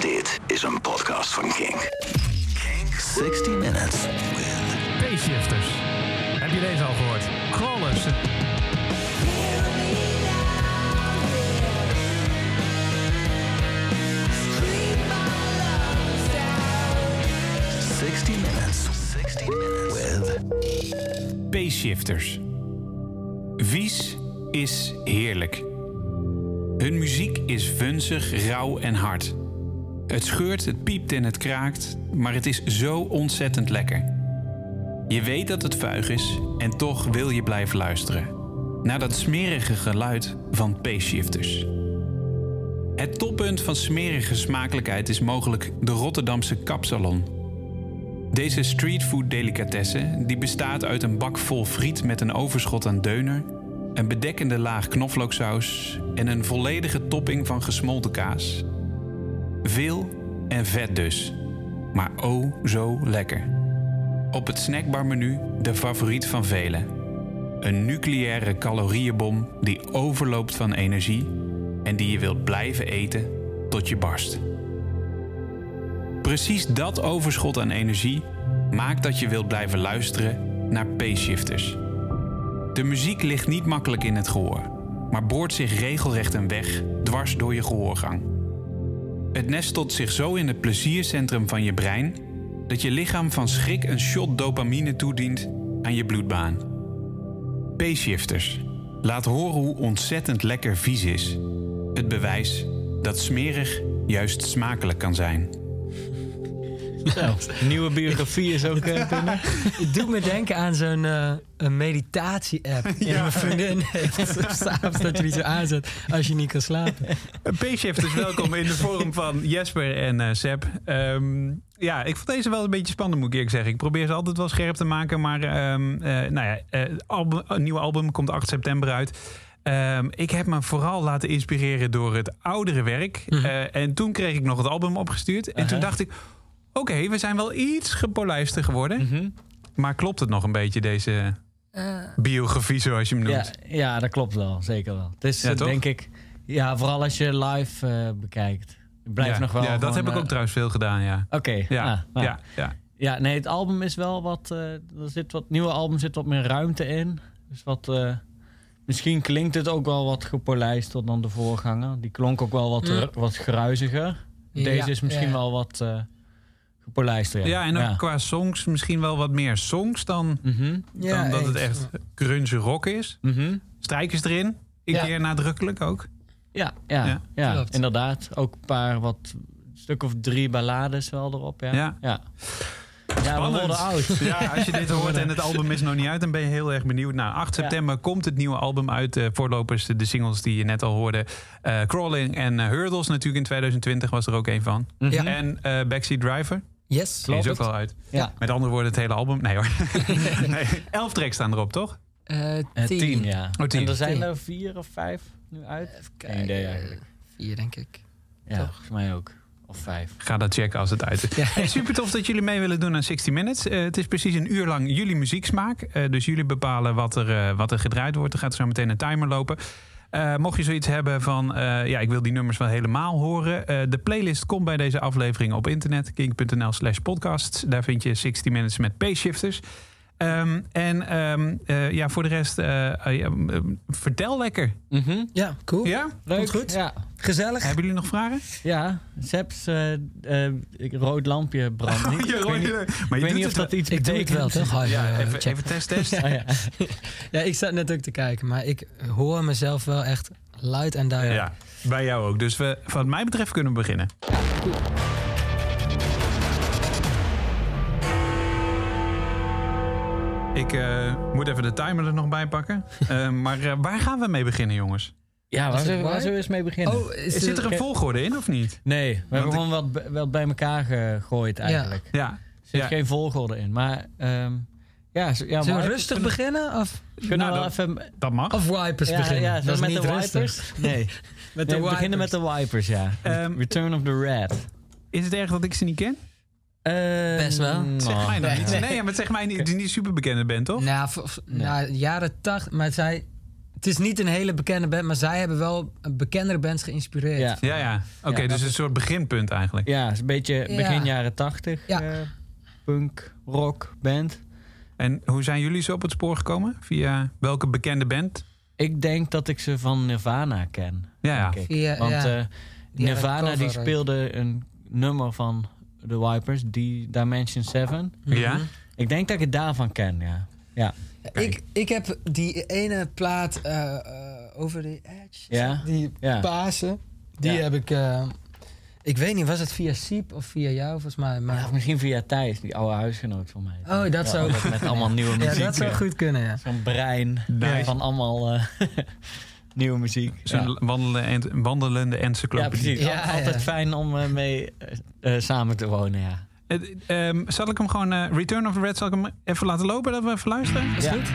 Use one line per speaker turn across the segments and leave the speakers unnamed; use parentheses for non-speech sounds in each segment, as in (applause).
Dit is een podcast van Kink. Kink 60 Minutes with...
Payshifters. Heb je deze al gehoord? Crawlers.
60 Minutes. 60 Minutes with...
Payshifters. Vies is heerlijk. Hun muziek is vunzig, rauw en hard. Het scheurt, het piept en het kraakt, maar het is zo ontzettend lekker. Je weet dat het vuig is en toch wil je blijven luisteren. Naar dat smerige geluid van Payshifters. Het toppunt van smerige smakelijkheid is mogelijk de Rotterdamse kapsalon. Deze streetfood delicatesse, die bestaat uit een bak vol friet met een overschot aan deuner, een bedekkende laag knoflooksaus en een volledige topping van gesmolten kaas. Veel en vet dus, maar oh zo lekker. Op het snackbarmenu de favoriet van velen. Een nucleaire calorieënbom die overloopt van energie en die je wilt blijven eten tot je barst. Precies dat overschot aan energie maakt dat je wilt blijven luisteren naar Payshifters. De muziek ligt niet makkelijk in het gehoor, maar boort zich regelrecht een weg dwars door je gehoorgang. Het nestelt zich zo in het pleziercentrum van je brein dat je lichaam van schrik een shot dopamine toedient aan je bloedbaan. Payshifters. Laat horen hoe ontzettend lekker vies is. Het bewijs dat smerig juist smakelijk kan zijn. (laughs)
Nieuwe biografie is ook eh, binnen.
Het (laughs) doet me denken aan zo'n eh, een meditatie-app. Die mijn vriendin (laughs) heeft. S'avonds dat je die zo aanzet als je niet kan slapen.
Payshifters, welkom in de vorm van Jesper en eh Seb. Ehm, ja, ik vond deze wel een beetje spannend, moet ik eerlijk zeggen. Ik probeer ze altijd wel scherp te maken, maar eh, nou ja, eh, album, een nieuw album komt 8 september uit. Ehm, ik heb me vooral laten inspireren door het oudere werk. Eh, en toen kreeg ik nog het album opgestuurd. En toen dacht ik, oké, we zijn wel iets gepolijster geworden. Maar klopt het nog een beetje, deze biografie zoals je hem
Ja,
noemt?
ja, dat klopt wel. Zeker wel. Het is
Ja,
eh,
toch?
denk ik... Ja, vooral als je live eh, bekijkt. Het blijft
ja,
nog wel
ja, dat
gewoon,
heb ik ook trouwens veel gedaan, ja.
Oké,
Ja,
ah, nou.
ja, ja.
Ja, nee, het album is wel wat. eh er zit wat nieuwe album zit wat meer ruimte in. Dus wat. eh, misschien klinkt het ook wel wat gepolijster dan de voorganger. Die klonk ook wel wat,
Mm.
wat gruiziger. Deze
Ja,
is misschien
ja.
wel wat Ja,
Ja, en ook qua songs misschien wel wat meer songs dan,
Mhm,
Ja,
dan dat het echt grunge rock is.
mhm.
Strijkers erin, een
Ja.
keer nadrukkelijk ook.
Ja, ja,
Ja.
inderdaad. Ook een paar wat. stuk of drie ballades wel erop. Ja,
Ja.
ja. Ja, we worden oud.
Ja, als je dit hoort en het album is nog niet uit, dan ben je heel erg benieuwd. Nou, 8
Ja.
september komt het nieuwe album uit. Eh, voorlopers, de singles die je net al hoorde. Eh, Crawling en eh, Hurdles natuurlijk in 2020 was er ook een van.
Ja.
En eh, Backseat Driver.
Yes.
Die is ook
het.
al uit.
Ja.
Met andere woorden, het hele album. Nee hoor. (laughs) nee, elf tracks staan erop, toch?
Eh,
Eh,
tien.
tien, ja.
Oh, tien.
En er zijn
Tien.
er vier of vijf nu uit.
Even
Geen idee
kijken.
eigenlijk.
Vier, denk ik.
Ja,
Toch?
volgens mij ook. Of vijf.
Ga dat checken als het uit is.
Ja.
Hey, super tof dat jullie mee willen doen aan 60 Minutes. Eh, het is precies een uur lang jullie muzieksmaak. Eh, dus jullie bepalen wat er, eh, wat er gedraaid wordt. Er gaat zo meteen een timer lopen. Eh, mocht je zoiets hebben van, eh, ja, ik wil die nummers wel helemaal horen. eh, de playlist komt bij deze aflevering op internet. kink.nl slash podcasts. Daar vind je 60 Minutes met Payshifters. Ehm en ehm, eh, ja, voor de rest, eh, eh, vertel lekker.
Ja, cool.
Ja?
Leuk.
Komt goed.
Ja,
Gezellig.
Hebben jullie nog vragen?
ja. Seps eh, eh, ik- rood lampje brandt niet. (laughs)
Ja,
ik weet niet,
maar
ik
je
weet
doet
niet of dat iets
Ik doe het
betekent.
wel, toch?
Ja, even, even test, test. (laughs)
Ah, ja.
Ja, ik zat net ook te kijken, maar ik hoor mezelf wel echt luid en duidelijk.
Ja, bij jou ook. Dus we, wat mij betreft kunnen we beginnen. Ik eh, moet even de timer er nog bij pakken. (laughs) Eh, maar eh, waar gaan we mee beginnen, jongens?
Ja, waar zullen, waar
waar?
zullen we eens mee beginnen?
Oh, is
Zit er een volgorde in of niet?
Nee, we hebben
ik-
gewoon wat, bij elkaar gegooid eigenlijk.
Ja.
Er zit
Ja.
geen volgorde in. Maar ehm, ja, zo- ja
Zullen we rustig beginnen? Of,
Kunnen
Nou,
we wel
dat-
even...
Dat mag.
of wipers
Ja,
beginnen?
ja,
dat is
met
niet
de
rustig.
wipers? Nee.
Met
Nee,
de
we beginnen met de wipers, ja.
Ehm,
Return of the Red.
Is het erg dat ik ze niet ken?
Best wel.
Zeg mij dan
nee.
niet. Nee, ja, maar zeg mij niet, die niet super bekende bent, toch?
Nou, v- v- nou, jaren tachtig, maar zij het is niet een hele bekende band, maar zij hebben wel bekendere bands geïnspireerd.
Ja.
Ja, ja. Oké,
Ja,
dus een soort beginpunt eigenlijk.
Ja, het is een beetje
Ja.
begin jaren tachtig.
Ja.
eh, punk, rock, band.
En hoe zijn jullie zo op het spoor gekomen? Via welke bekende band?
Ik denk dat ik ze van Nirvana ken.
Ja, ja.
denk ik.
Via-
Want
ja.
eh, Nirvana die speelde een nummer van The Wipers, die Dimension 7.
Ja?
Mhm.
Ik denk dat ik het daarvan ken, ja. Ja,
Ik, ik heb die ene plaat eh, eh, Over the Edge,
Ja?
die
Ja.
Pasen, die
Ja.
heb ik... eh, ik weet niet, was het via Siep of via jou volgens mij? Maar,
Ja, of misschien via Thijs, die oude huisgenoot van mij.
Oh, dat zou-
Met allemaal nieuwe (laughs)
ja,
muziek.
dat zou goed kunnen, ja.
Zo'n brein
Nice.
van allemaal eh, (laughs) nieuwe muziek.
Zo'n
Ja.
wandelende, en- wandelende
ja,
encyclopedie.
precies.
Ja,
Al- Altijd
ja.
fijn om eh, mee eh, eh, samen te wonen, ja.
Eh, ehm, zal ik hem gewoon... eh, Return of the Red, zal ik hem even laten lopen? Dat we even luisteren?
Is
Ja.
goed?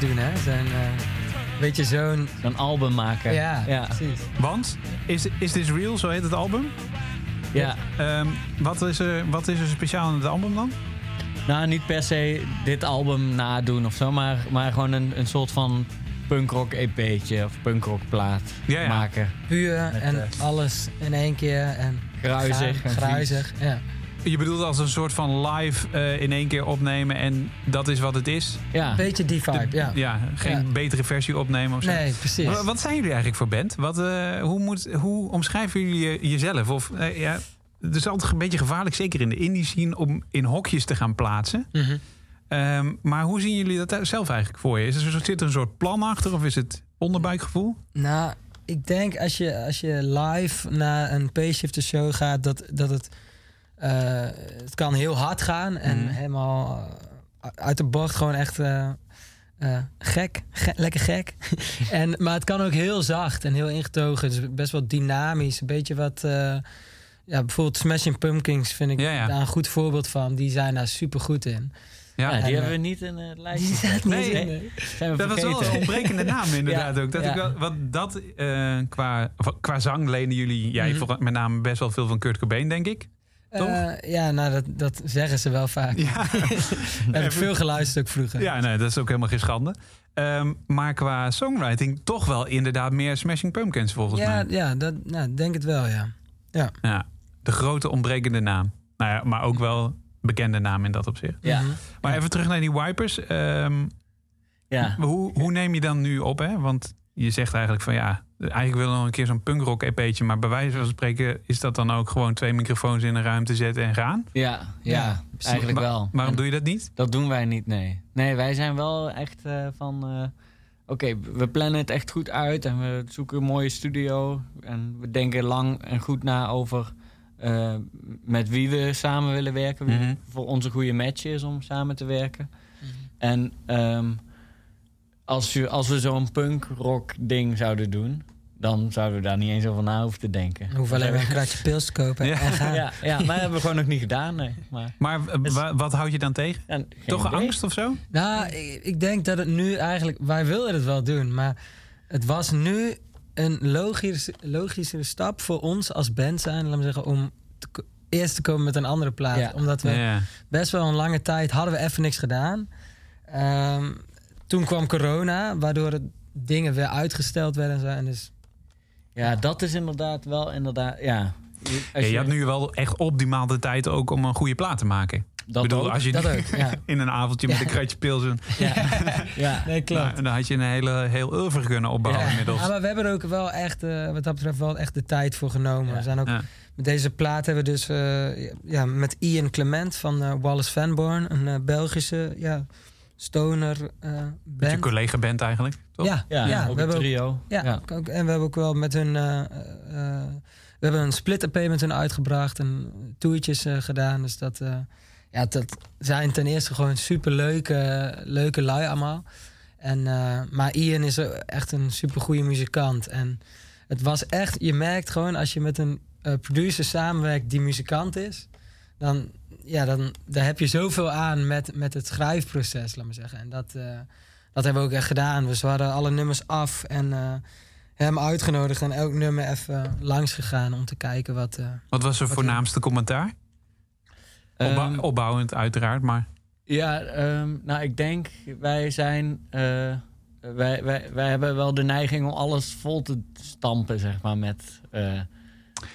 Doen, hè? Zijn, eh beetje zo'n...
Een album maken.
Ja,
ja.
precies.
Want, is, is This Real, zo heet het album?
ja.
Ehm, wat, is er, wat is er speciaal in het album dan?
Nou, niet per se dit album nadoen of zo, maar, maar gewoon een, een soort van punkrock EP'tje of punkrock plaat
Ja, ja.
maken.
Puur
Met,
en
eh,
alles in één keer. En
Gruizig en
Gruizig, ja.
Je bedoelt als een soort van live eh, in één keer opnemen en dat is wat het is?
Ja.
Beetje die vibe, ja.
Ja, geen
Ja.
betere versie opnemen of zo?
Nee, precies.
Wa- Wat zijn jullie eigenlijk voor band? Wat, eh, hoe, moet, hoe omschrijven jullie je- jezelf? Of, eh, ja, het is altijd een beetje gevaarlijk, zeker in de indie scene, om in hokjes te gaan plaatsen.
Mhm.
Ehm, maar hoe zien jullie dat zelf eigenlijk voor je? Is er, zit er een soort plan achter of is het onderbuikgevoel?
Nou, ik denk als je, als je live naar een P-shifter show gaat, dat, dat het, het kan heel hard gaan en
Mhm.
helemaal eh, uit de bocht gewoon echt eh, eh, gek, Ge- lekker gek. (laughs) en, maar het kan ook heel zacht en heel ingetogen, dus best wel dynamisch. Een beetje wat, eh, ja, bijvoorbeeld Smashing Pumpkins vind ik
Ja, ja.
daar een goed voorbeeld van. Die zijn daar super goed in.
Ja, die
En,
hebben we
eh,
niet in het lijstje.
Die
gezet.
staat niet
Nee.
in, nee.
Zijn we
Dat was wel een ontbrekende naam (laughs) inderdaad
Ja,
ook. Dat
ja.
ik wel, wat dat eh, qua, qua zang lenen jullie, jij
Mhm.
met name best wel veel van Kurt Cobain, denk ik. Toch?
Eh, ja, nou, dat, dat zeggen ze wel vaak.
Ja, (laughs)
Heb ik veel geluisterd ook vroeger.
ja nee, dat is ook helemaal geen schande. Ehm, maar qua songwriting toch wel inderdaad meer Smashing Pumpkins volgens
ja,
mij.
ja, dat nou, denk het wel, ja.
Ja, de grote ontbrekende naam. Nou ja, maar ook wel bekende naam in dat opzicht.
Ja.
Mhm.
Maar even terug naar die wipers. Ehm,
Ja.
hoe, hoe neem je dan nu op? Hè? Want je zegt eigenlijk van ja, eigenlijk willen we nog een keer zo'n punkrock EP'tje. Maar bij wijze van spreken is dat dan ook gewoon twee microfoons in een ruimte zetten en gaan?
Ja, ja,
Ja,
eigenlijk
Wa-
wel.
Waarom
En
doe je dat niet?
Dat doen wij niet, nee. Nee, wij zijn wel echt eh, van... eh, Oké, we plannen het echt goed uit en we zoeken een mooie studio. En we denken lang en goed na over eh, met wie we samen willen werken. Wie
Mhm.
voor ons een goede match is om samen te werken. En ehm, als, je, als we zo'n punk-rock ding zouden doen... dan zouden we daar niet eens over na hoeven te denken.
We hoeven alleen maar een kratje pils te kopen (laughs)
Ja.
en gaan.
Ja, ja, maar dat hebben we gewoon nog niet gedaan, nee. Maar,
Maar eh,
Is-
wa- wat houd je dan tegen?
ja,
Toch
idee.
angst of zo?
Nou, ik, ik denk dat het nu eigenlijk... Wij wilden het wel doen, maar het was nu een logisch, logischere stap voor ons als band zijn, laten we zeggen, om te eerst te komen met een andere plaat.
Ja.
Omdat we
Ja.
best wel een lange tijd hadden we even niks gedaan. Ehm, toen kwam corona, waardoor het dingen weer uitgesteld werden en zo. En dus
Ja, dat is inderdaad wel inderdaad, ja. Als
Ja, je had nu wel echt optimaal de tijd ook om een goede plaat te maken.
Dat
Ik bedoel,
ook.
als je
Dat ook, ja. (laughs)
in een avondje met een kratje pils... en-
Ja. (laughs) ja.
Nee, klopt.
Nou, dan had je een hele, heel oeuvre kunnen opbouwen
Ja.
inmiddels.
Ja, maar we hebben er ook wel echt, eh, wat dat betreft, wel echt de tijd voor genomen.
Ja.
We zijn ook
Ja.
met deze plaat hebben we dus eh, ja, met Ian Clement van eh, Wallace Van Born, een Belgische ja, stoner eh
Met je collega bent eigenlijk, toch?
Ja,
Ja,
ja,
ook
we
een
hebben ook,
trio.
ja,
ja.
ook- en we hebben ook wel met hun. eh, eh, we hebben een split EP met hun uitgebracht en toertjes eh, gedaan. Dus dat, eh, ja, dat zijn ten eerste gewoon super leuke, leuke lui allemaal. En, eh, maar Ian is echt een super goede muzikant. En het was echt, je merkt gewoon als je met een eh, producer samenwerkt die muzikant is, dan, ja, dan daar heb je zoveel aan met, met het schrijfproces, laat maar zeggen. En dat, eh, dat hebben we ook echt gedaan. Dus we hadden alle nummers af en eh, hem uitgenodigd en elk nummer even langs gegaan om te kijken wat. eh,
Wat was zijn
Wat-
voornaamste commentaar? Opbou-
Ehm,
opbouwend uiteraard, maar...
Ja, ehm, nou ik denk, wij zijn. eh, wij, wij, wij hebben wel de neiging om alles vol te stampen, zeg maar, met. eh,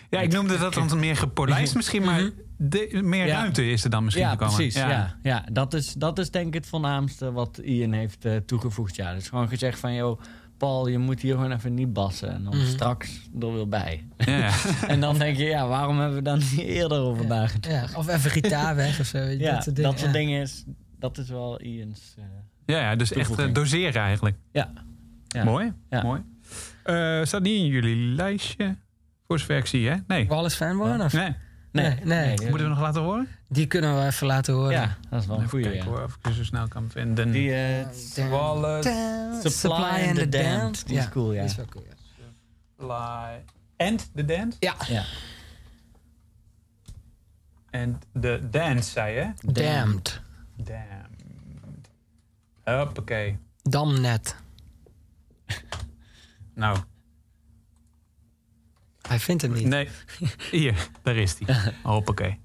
Ja, ik noemde dat dan meer gepolijst misschien, maar
Mhm.
De, meer
Ja.
ruimte is er dan misschien
ja,
gekomen.
precies. Ja. Ja, dat, is, dat is denk ik het voornaamste wat Ian heeft eh, toegevoegd. Ja, dus gewoon gezegd van, joh, Paul, je moet hier gewoon even niet bassen. En dan
Mhm.
straks er weer bij.
Ja, ja. (laughs)
en dan denk je, ja, waarom hebben we dan niet eerder over nagedacht?
ja, of even gitaar (laughs) weg of zo. weet je,
Ja,
dat soort dingen.
dat soort
ja.
dingen is, dat is wel Ian's... eh,
ja, ja, dus echt
Toevoeging.
doseren eigenlijk.
ja. ja.
Mooi,
Ja.
mooi. Eh, staat niet in jullie lijstje? Voor zover ik zie, hè? Nee.
Wallace Van Born? Of?
Nee.
Nee,
Nee,
Moeten we nog laten horen?
Die kunnen we even laten horen.
Ja, dat is wel een goede.
kijken
Ja.
hoor, of ik ze zo snel kan vinden.
Die eh,
Damn.
Wallace.
Supply and the Damned. Die is cool, ja.
Die is wel cool, ja.
Fly. And the dance?
Ja,
ja.
And the dance, zei je?
Damned.
Damned. Hoppakee.
Damnet.
Nou,
Hij vindt hem niet.
nee. (laughs) Hier, daar is die. (laughs) Hoppakee.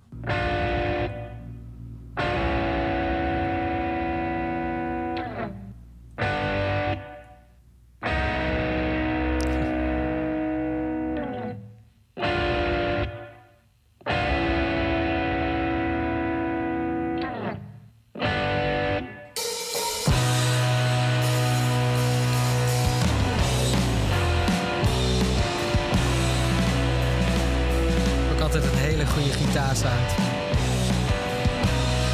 Goede gitaarsound.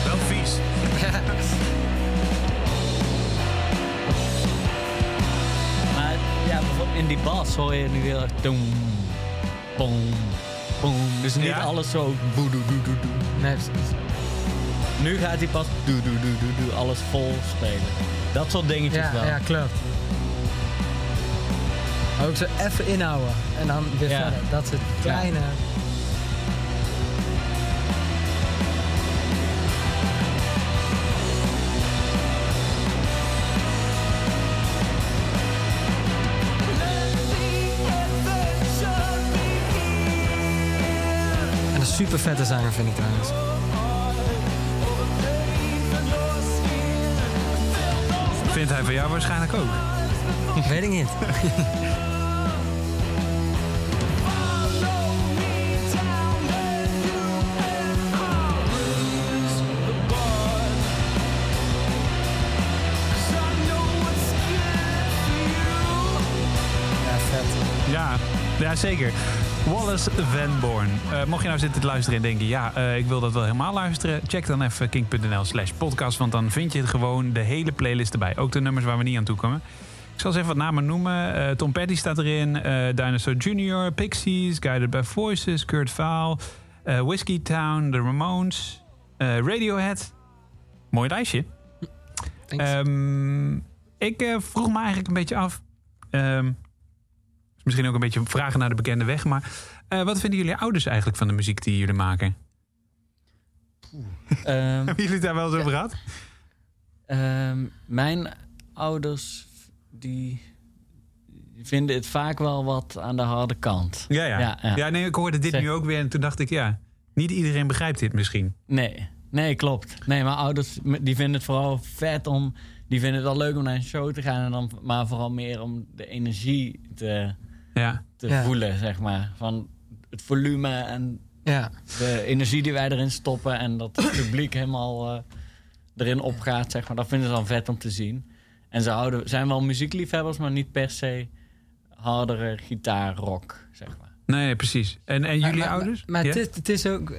Wel vies. (laughs)
Maar ja, bijvoorbeeld in die bas hoor je nu heel erg... Doem, boom, boom. Dus niet
Ja?
alles zo... Boe, doe, doe, doe, doe.
Nee.
Nu gaat hij pas... Doe, doe, doe, doe, doe. Alles vol spelen. Dat soort dingetjes
ja,
wel.
ja, klopt. Ook zo even inhouden. En dan weer
Ja.
verder. Dat soort kleine... super vette zanger vind ik trouwens.
Vindt hij van jou waarschijnlijk ook.
Weet ik niet. Ja, vet.
Ja, ja zeker. Wallace Van Born. Eh, mocht je nou zitten te luisteren en denken... ja, eh, ik wil dat wel helemaal luisteren... check dan even kink.nl slash podcast... want dan vind je gewoon de hele playlist erbij. Ook de nummers waar we niet aan toe komen. Ik zal eens even wat namen noemen. Eh, Tom Petty staat erin. Dinosaur Jr., Pixies, Guided by Voices... Kurt Vaal, Whiskey Town, The Ramones... Radiohead. Mooi lijstje. Ehm, ik vroeg me eigenlijk een beetje af. ehm, misschien ook een beetje vragen naar de bekende weg. Maar eh, wat vinden jullie ouders eigenlijk van de muziek die jullie maken? (laughs)
Ehm,
Hebben jullie het daar wel eens over gehad?
Ehm, mijn ouders die vinden het vaak wel wat aan de harde kant.
Ja, ja.
Ja, ja.
ja. nee, ik hoorde dit
Zeg-
nu ook weer. En toen dacht ik, ja, niet iedereen begrijpt dit misschien.
Nee, nee, klopt. Nee, mijn ouders die vinden het vooral vet om. Die vinden het wel leuk om naar een show te gaan. En dan, maar vooral meer om de energie te,
Ja,
te
Ja.
voelen, zeg maar. Van het volume en
Ja.
de energie die wij erin stoppen en dat het publiek helemaal eh, erin opgaat, zeg maar. Dat vinden ze dan vet om te zien. En ze houden, zijn wel muziekliefhebbers, maar niet per se hardere gitaar, rock, zeg maar.
Nee, precies. En, en jullie
maar,
ouders?
Maar,
Ja?
het, is, het is ook,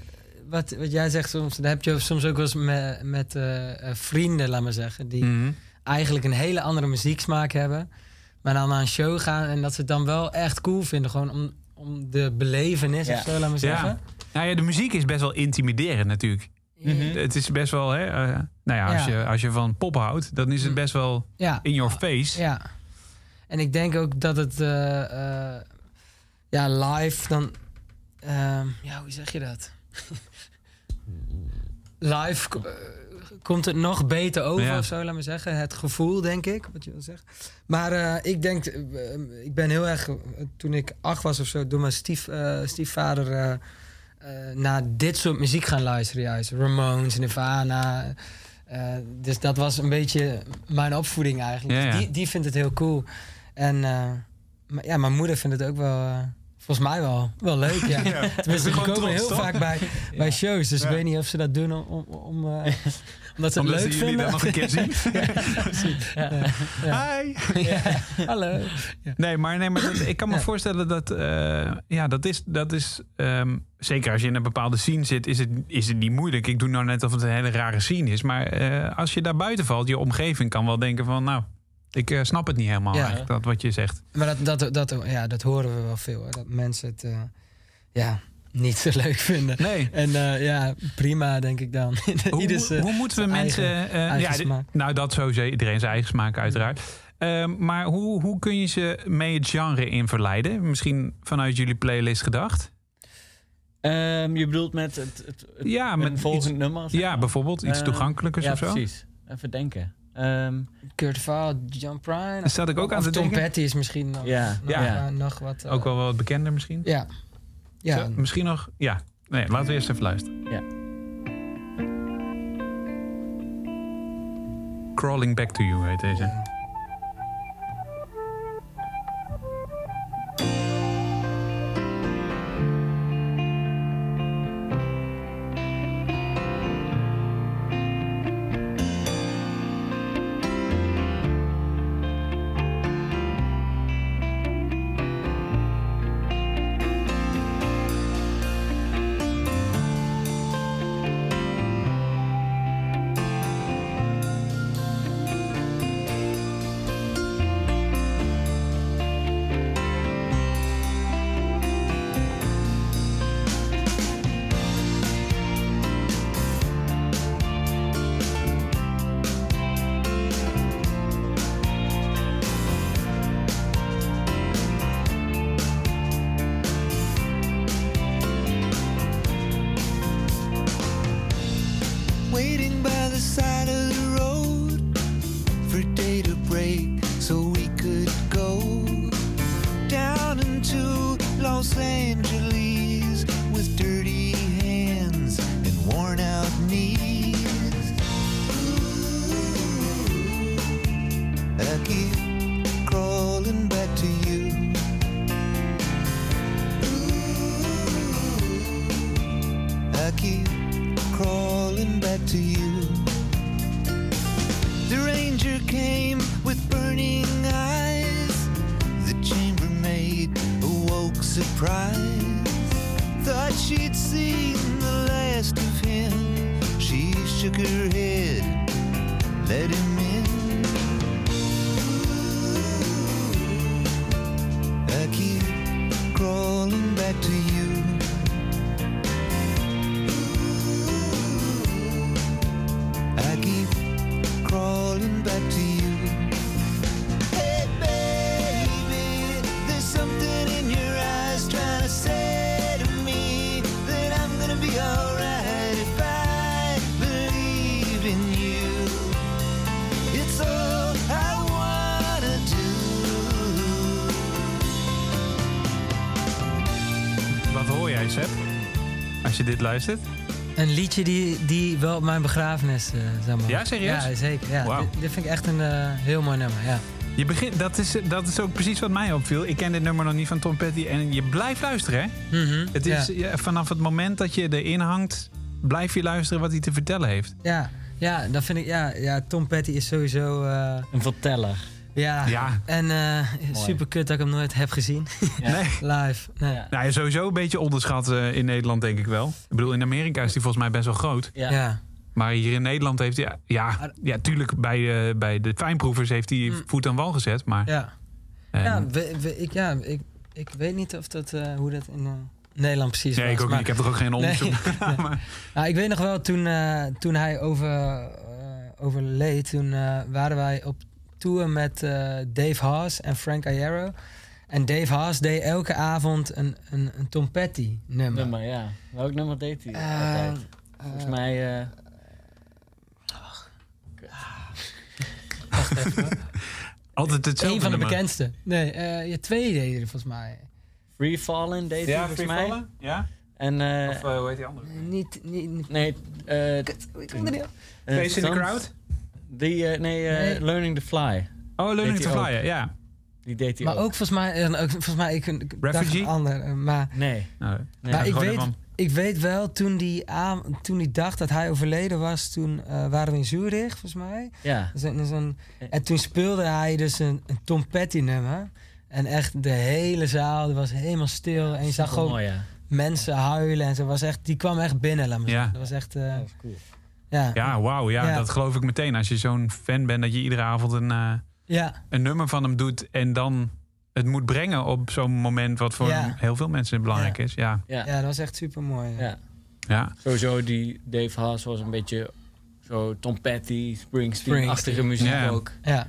wat, wat jij zegt soms, dat heb je soms ook wel eens met, met eh, eh, vrienden, laat maar zeggen, die
Mhm.
eigenlijk een hele andere muzieksmaak hebben, maar dan naar een show gaan en dat ze het dan wel echt cool vinden, gewoon om, om de belevenis
Ja.
of zo, laat maar zeggen.
Nou ja, de muziek is best wel intimiderend natuurlijk. Het is best wel, hè, eh, nou ja, als,
Ja.
Je, als je van pop houdt, dan is het
Mm.
best wel
Ja,
in your face.
ja. En ik denk ook dat het, eh, eh, ja, live dan, ehm, ja, hoe zeg je dat? (laughs) live komt het nog beter over
Ja.
of zo, laat maar zeggen. Het gevoel, denk ik, wat je wil zeggen. Maar eh, ik denk, eh, ik ben heel erg, eh, toen ik acht was of zo, door mijn stief, stiefvader naar dit soort muziek gaan luisteren juist. Ramones, Nirvana. dus dat was een beetje mijn opvoeding eigenlijk.
Ja,
Dus
ja.
Die, die vindt het heel cool. En maar ja, mijn moeder vindt het ook wel, volgens mij wel, wel leuk. Ja. (laughs) Tenminste,
Gewoon
komen
trots,
heel
toch?
vaak bij, bij shows. Dus
Ja.
ik weet niet of ze dat doen om, om, om, (laughs) omdat ze het leuk
jullie
vinden.
dan nog een keer zien. (laughs)
Ja.
Hi! (laughs)
Hallo.
Nee, maar, nee, maar dat- ik kan me voorstellen dat... eh, ja, dat is... Dat is ehm, zeker als je in een bepaalde scene zit, is het, is het niet moeilijk. Ik doe nou net of het een hele rare scene is. Maar eh, als je daar buiten valt, je omgeving kan wel denken van... Nou, ik eh, snap het niet helemaal
Ja.
eigenlijk, dat wat je zegt.
Maar dat, dat, dat, ja, dat horen we wel veel. Hoor. Dat mensen het ja, niet zo leuk vinden.
Nee.
En eh, ja, prima denk ik dan. (laughs)
Hoe,
Ieders, eh,
hoe moeten we mensen...
eigen-
eh,
eigen
ja, nou, dat sowieso. Iedereen zijn eigen smaak uiteraard. Ehm, maar hoe, hoe kun je ze mee het genre in verleiden? Misschien vanuit jullie playlist gedacht?
Ehm, je bedoelt met het, het, het
Ja,
een
met
volgend
iets-
nummer?
Ja,
maar?
bijvoorbeeld iets
Eh,
toegankelijkers
ja,
of zo?
precies. Even denken. Ehm,
Kurt Vile, John Prine.
Daar zat ik ook aan te
Tom
denken.
Petty is misschien nog,
Ja,
nog,
ja.
nog wat...
Ook wel wat bekender misschien?
Ja. Ja,
Zo, misschien nog... Ja. Nee, laten we eerst even luisteren.
Ja.
Crawling Back to You heet deze.
Back to you. The ranger came with burning eyes. The chambermaid awoke surprised. Thought she'd seen the last of him. She shook her head, let him
Luistert?
Een liedje die, die wel op mijn begrafenis, eh zeg maar.
Ja, serieus?
Ja, zeker. Ja. Dit, dit vind ik echt een eh, heel mooi nummer, ja.
Je begint, dat, is, dat is ook precies wat mij opviel. Ik ken dit nummer nog niet van Tom Petty. En je blijft luisteren, hè?
Mhm.
Het is ja, vanaf het moment dat je erin hangt... blijf je luisteren wat hij te vertellen heeft.
Ja, ja, dat vind ik. Ja, ja Tom Petty is sowieso. eh,
Een verteller.
Ja.
Ja.
En eh super kut dat ik hem nooit heb gezien. (laughs)
Nee.
Live. Nee.
Ja.
Nou, ja, sowieso een beetje onderschat eh, in Nederland, denk ik wel. Ik bedoel, in Amerika is die volgens mij best wel groot.
Ja.
Ja.
Maar hier in Nederland heeft hij... Ja, ja tuurlijk, bij, eh, bij de fijnproevers heeft hij
Mm.
voet aan wal gezet. Maar
Ja. Ja, we, we- ik, ja ik, ik weet niet of dat, eh, hoe dat in eh, Nederland precies
nee,
was.
ik ook
maar-
niet. Ik heb er ook geen onderzoek (laughs) (laughs)
Nee. Nou, ik weet nog wel, toen, eh, toen hij over, eh, overleed, toen eh, waren wij op tour met eh, Dave Haas en Frank Iero. En Dave Haas deed elke avond een, een, een Tom Petty nummer.
Nummer, ja. Welk nummer deed hij
Eh,
altijd? Volgens mij... eh, (laughs)
altijd hetzelfde
Een van de
nummer.
bekendste. Nee, eh, je twee deden er volgens mij.
Free Fallen deed hij
Ja,
volgens
Free
mij.
Fallen? Ja?
En... eh,
Of eh, hoe heet die andere?
Niet, niet, niet.
nee, eh...
Ik kom er niet op.
eh,
Face in the Crowd?
Die, eh, nee, eh,
Nee.
Learning to Fly.
Oh, Learning to. Flyen, ja.
Die deed hij
Maar
ook.
ook volgens mij, eh, ook volgens mij ik, ik
Refugee?
een ander. Maar,
Nee.
Nou,
nee.
maar ik, weet,
ervan.
ik weet wel, toen die, aan, toen die dag dat hij overleden was, toen waren we in Zurich, volgens mij.
Ja.
Dus een- dus een- en toen speelde hij dus een, een Tom Petty nummer. En echt de hele zaal die was helemaal stil. En je zag gewoon
Mooi, ja.
mensen huilen. En zo was echt, die kwam echt binnen, laat maar
Ja.
zeggen. Dat was echt, eh,
Dat cool.
Ja.
Ja, wauw. Ja,
Ja.
dat geloof ik meteen. Als je zo'n fan bent, dat je iedere avond een, eh,
Ja,
een nummer van hem doet... en dan het moet brengen op zo'n moment... wat voor
Ja.
heel veel mensen belangrijk
Ja.
is. Ja,
Ja.
ja, dat was echt super mooi.
ja.
ja.
Sowieso, die Dave Haas was een beetje zo Tom Petty, Springsteen-achtige
Springsteen.
muziek ook.
Ja.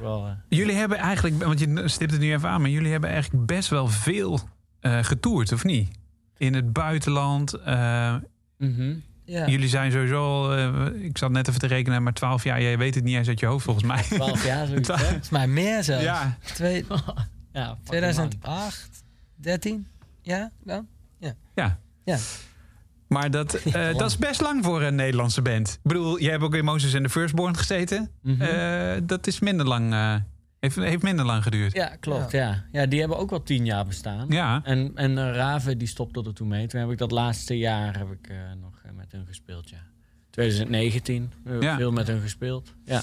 Wel... eh,
Jullie hebben eigenlijk, want je stipt het nu even aan... maar jullie hebben eigenlijk best wel veel eh getoerd, of niet? In het buitenland. eh,
mhm.
Ja.
Jullie zijn sowieso al... eh, ik zat net even te rekenen, maar 12 jaar. Jij weet het niet eens uit je hoofd, volgens mij.
12 jaar zoiets, hè?
Volgens mij meer zelfs.
Ja,
Twee, (laughs)
Ja, fucking lang.
2008, 13? Ja, dan?
ja.
Ja.
Maar dat, (laughs) eh, dat is best lang voor een Nederlandse band. Ik bedoel, jij hebt ook in Moses en de Firstborn gezeten.
Mhm.
Eh, dat is minder lang... eh, heeft, heeft minder lang geduurd.
Ja, klopt. Ja. Ja. die hebben ook wel tien jaar bestaan.
Ja.
En, en Raven die stopte er toen mee. Toen heb ik dat laatste jaar heb ik, nog met hun gespeeld, ja. 2019, we hebben
Ja.
veel met hun gespeeld. Ja.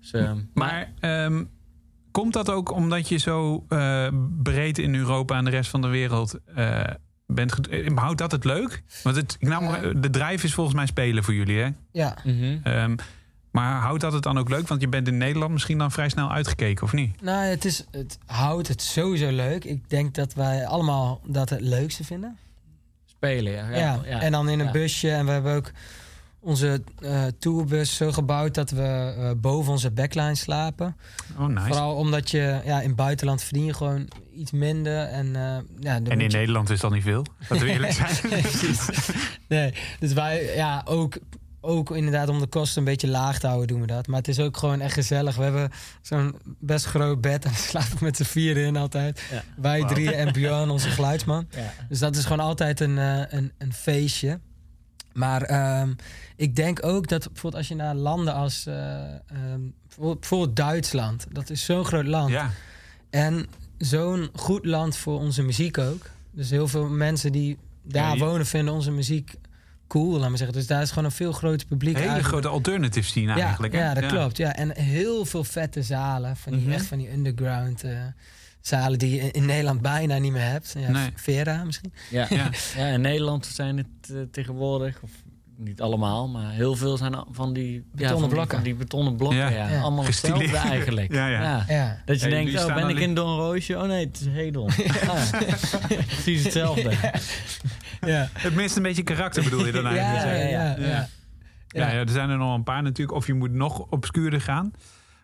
Dus, eh,
Maar ehm, komt dat ook omdat je zo eh, breed in Europa en de rest van de wereld eh, bent? eh, Houdt dat het leuk? Want het, ik nou, de drijf is volgens mij spelen voor jullie, hè?
Ja.
Mhm.
Ehm, maar houdt dat het dan ook leuk? Want je bent in Nederland misschien dan vrij snel uitgekeken, of niet?
Nou, het, is, het houdt het sowieso leuk. Ik denk dat wij allemaal dat het leukste vinden.
Spelen, ja.
Ja,
ja.
en dan in een
Ja.
busje. En we hebben ook onze eh, tourbus zo gebouwd dat we eh, boven onze backline slapen.
Oh, nice.
Vooral omdat je ja, in het buitenland verdien je gewoon iets minder. En, eh, ja,
En in
je-
Nederland is dat niet veel. Dat we eerlijk (laughs) zijn.
Nee, dus wij, ja, ook, ook inderdaad om de kosten een beetje laag te houden doen we dat. Maar het is ook gewoon echt gezellig. We hebben zo'n best groot bed en (laughs) we slapen met z'n vieren in altijd.
Ja.
Wij
Wauw.
drieën en Björn, onze (laughs) geluidsman.
Ja.
Dus dat is gewoon altijd een, eh, een, een feestje. Maar ehm, ik denk ook dat bijvoorbeeld als je naar landen als ehm, bijvoorbeeld, Duitsland, dat is zo'n groot land.
Ja.
En zo'n goed land voor onze muziek ook. Dus heel veel mensen die daar
Ja,
wonen vinden onze muziek cool, laat maar zeggen. Dus daar is gewoon een veel groter publiek
Hele
eigenlijk.
grote alternative scene
ja,
eigenlijk. hè?
ja, dat klopt. Ja. En heel veel vette zalen. Van die,
Mhm.
Echt van die underground eh, zalen die je in, Nederland bijna niet meer hebt. Ja,
Nee.
Vera misschien.
Ja.
Ja.
ja, in Nederland zijn het eh, tegenwoordig, of niet allemaal, maar heel veel zijn van die ja,
Betonnen
van die-
blokken.
Van die betonnen blokken,
Ja.
ja.
Ja.
Allemaal
Gestileerd.
hetzelfde eigenlijk. (laughs)
Ja, ja.
Ja.
Dat je
Ja,
denkt, oh, ben ik in Don Roosje? Oh nee, het is Hedon. (laughs) Precies hetzelfde.
Ja.
Het mist een beetje karakter bedoel je dan
Ja,
eigenlijk?
ja,
te
ja,
zeggen.
ja.
Ja, ja, er zijn er nog een paar natuurlijk. Of je moet nog obscuurder gaan.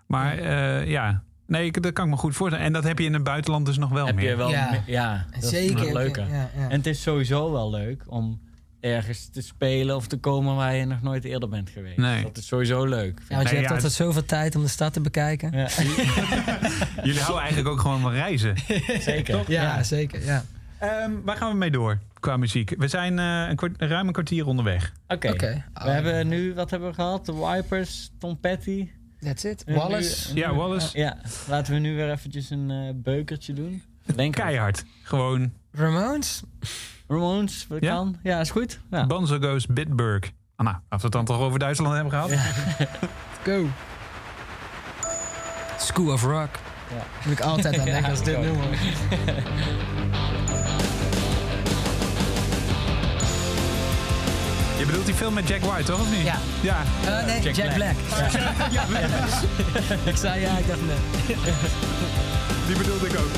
Maar eh, ja, nee, ik- dat kan ik me goed voorstellen. En dat heb je in het buitenland dus nog wel
Heb
meer.
je wel,
Ja.
me- ja, dat
Zeker.
is.
Ja, ja.
En het is sowieso wel leuk om ergens te spelen of te komen waar je nog nooit eerder bent geweest.
Nee.
Dat is sowieso leuk.
Ja, want je
Nee,
hebt
ja,
altijd zoveel tijd om de stad te bekijken.
Ja, (laughs)
Jullie houden eigenlijk ook gewoon van reizen. (laughs)
zeker.
Ja, zeker. Ja.
Ehm, waar gaan we mee door qua muziek? We zijn eh, een kwart, ruim een kwartier onderweg.
Oké. We hebben nu, wat hebben we gehad? De Wipers, Tom Petty.
That's it.
Nu-
Wallace.
Ja, Wallace.
Ja, laten we nu weer eventjes een eh, beukertje doen. Denk. (laughs)
Keihard. Gewoon
Ramones.
Ramones, wat
Ja?
kan? Ja, is goed. Ja.
Bonzo Goes Bitburg. Ah, nou, als we het dan toch over Duitsland hebben gehad. (laughs)
Go. School of Rock.
Ja.
Moet ik altijd aan (laughs) denken
Ja,
als dit nummer.
Je bedoelt die film met Jack White, toch? Of niet?
Ja.
Ja.
Eh, nee,
Jack
Jack,
Black.
Black. (laughs) ik zei ja, ik dacht nee.
Die bedoelde ik ook.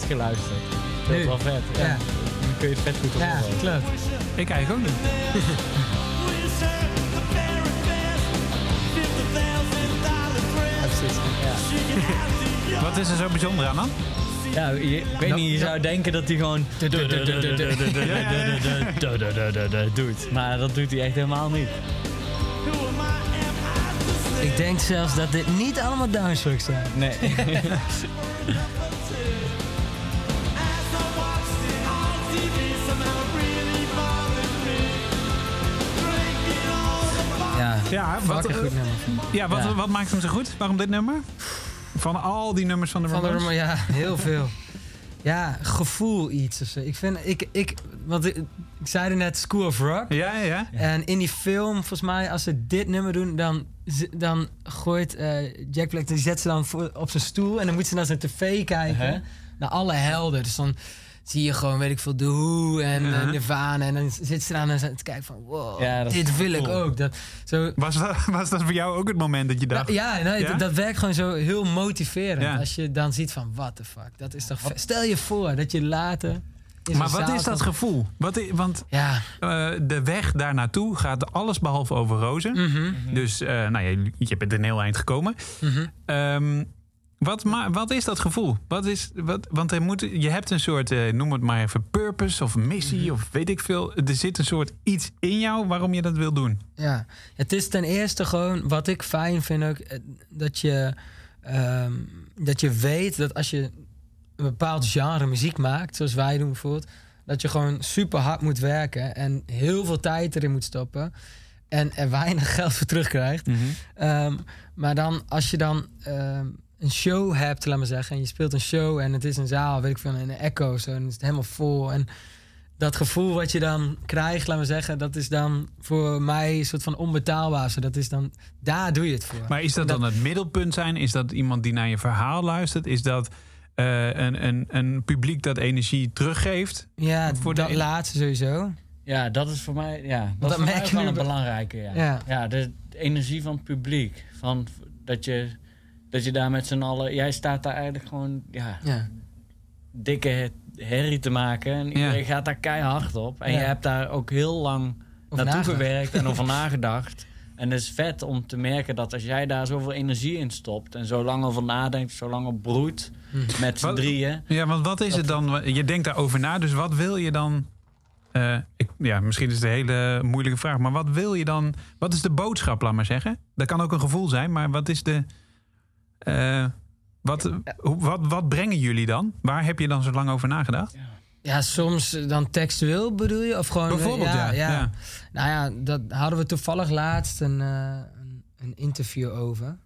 Geluisterd. Dat is wel vet. Ja.
Ja.
Dan kun je het vet goed
Ja,
horen.
klopt.
Ik eigenlijk ook niet.
Ja, precies.
Wat is er zo bijzonder aan dan?
Ja, je, ik weet niet, je zou denken dat hij gewoon doet. Maar dat doet hij echt helemaal niet.
Ik denk zelfs dat dit niet allemaal downstrokes zijn.
Nee.
Ja,
Ja, wat,
goed nummer.
ja, wat,
Ja.
wat maakt hem zo goed? Waarom dit nummer? Van al die nummers van de
Van de
Ramones?
Ramones, ja, heel veel. Ja, gevoel iets of zo. Ik vind, ik, ik, want ik, ik zei er net School of Rock.
Ja, ja, ja.
En in die film, volgens mij, als ze dit nummer doen, dan, dan gooit eh, Jack Black, die zet ze dan voor, op zijn stoel en dan moet ze naar zijn tv kijken.
Uh-huh.
Naar alle helden. Dus dan zie je gewoon, weet ik veel, The Who en
Uh-huh.
eh, Nirvana. En dan zit ze daar en te kijken van, wow,
Ja,
dit wil ik ook. Dat, zo,
Was dat, (laughs) was dat voor jou ook het moment dat je dacht...
ja, nee,
Ja?
Dat, dat werkt gewoon zo heel motiverend.
Ja.
Als je dan ziet van, what the fuck, dat is toch. Stel je voor dat je later...
maar wat is dat gevoel? Wat, want
Ja,
eh, de weg daar naartoe gaat alles behalve over rozen.
mhm,
Dus eh, nou ja, je bent een heel eind gekomen.
mhm.
Ehm, wat, wat is dat gevoel? Wat is, wat, want er moet, je hebt een soort, eh, noem het maar even, purpose of missie
Mhm.
of weet ik veel. Er zit een soort iets in jou waarom je dat wil doen.
Ja, het is ten eerste gewoon wat ik fijn vind ook eh, dat je ehm, dat je weet dat als je een bepaald genre muziek maakt, zoals wij doen bijvoorbeeld, dat je gewoon super hard moet werken en heel veel tijd erin moet stoppen en er weinig (laughs) geld voor terugkrijgt. Ehm, maar dan als je dan ehm, een show hebt, laat maar zeggen, en je speelt een show en het is een zaal, weet ik veel, in een echo zo, en is het helemaal vol en dat gevoel wat je dan krijgt, laat maar zeggen, dat is dan voor mij een soort van onbetaalbaar. Zo, dat is dan, daar doe je het voor.
Maar is dat,
Dat-
dan het middelpunt zijn? Is dat iemand die naar je verhaal luistert? Is dat eh, een, een, een publiek dat energie teruggeeft?
ja,
voor
voor
de-
dat laatste sowieso.
Ja, dat is voor mij, ja, dat,
dat
is voor
merk
mij
je
wel
nu
een belangrijke. Ja,
Ja.
ja. de energie van het publiek. Van, dat, je, dat je daar met z'n allen... Jij staat daar eigenlijk gewoon ja,
Ja.
dikke herrie te maken. En iedereen gaat daar keihard op. En
Ja.
je hebt daar ook heel lang
Over
naartoe
nagedacht.
gewerkt en over (laughs) nagedacht. En het is vet om te merken dat als jij daar zoveel energie in stopt... en zo lang over nadenkt, zo lang op broedt met z'n drieën...
Ja, want wat is het dan? Je denkt daarover na, dus wat wil je dan? eh, ik, ja, misschien is het een hele moeilijke vraag, maar wat wil je dan? Wat is de boodschap, laat maar zeggen? Dat kan ook een gevoel zijn, maar wat is de. Eh, wat, wat, wat brengen jullie dan? Waar heb je dan zo lang over nagedacht?
ja, soms dan textueel bedoel je? Of gewoon, eh,
Bijvoorbeeld, ja. ja.
Nou ja, dat hadden we toevallig laatst een, eh, een, interview over.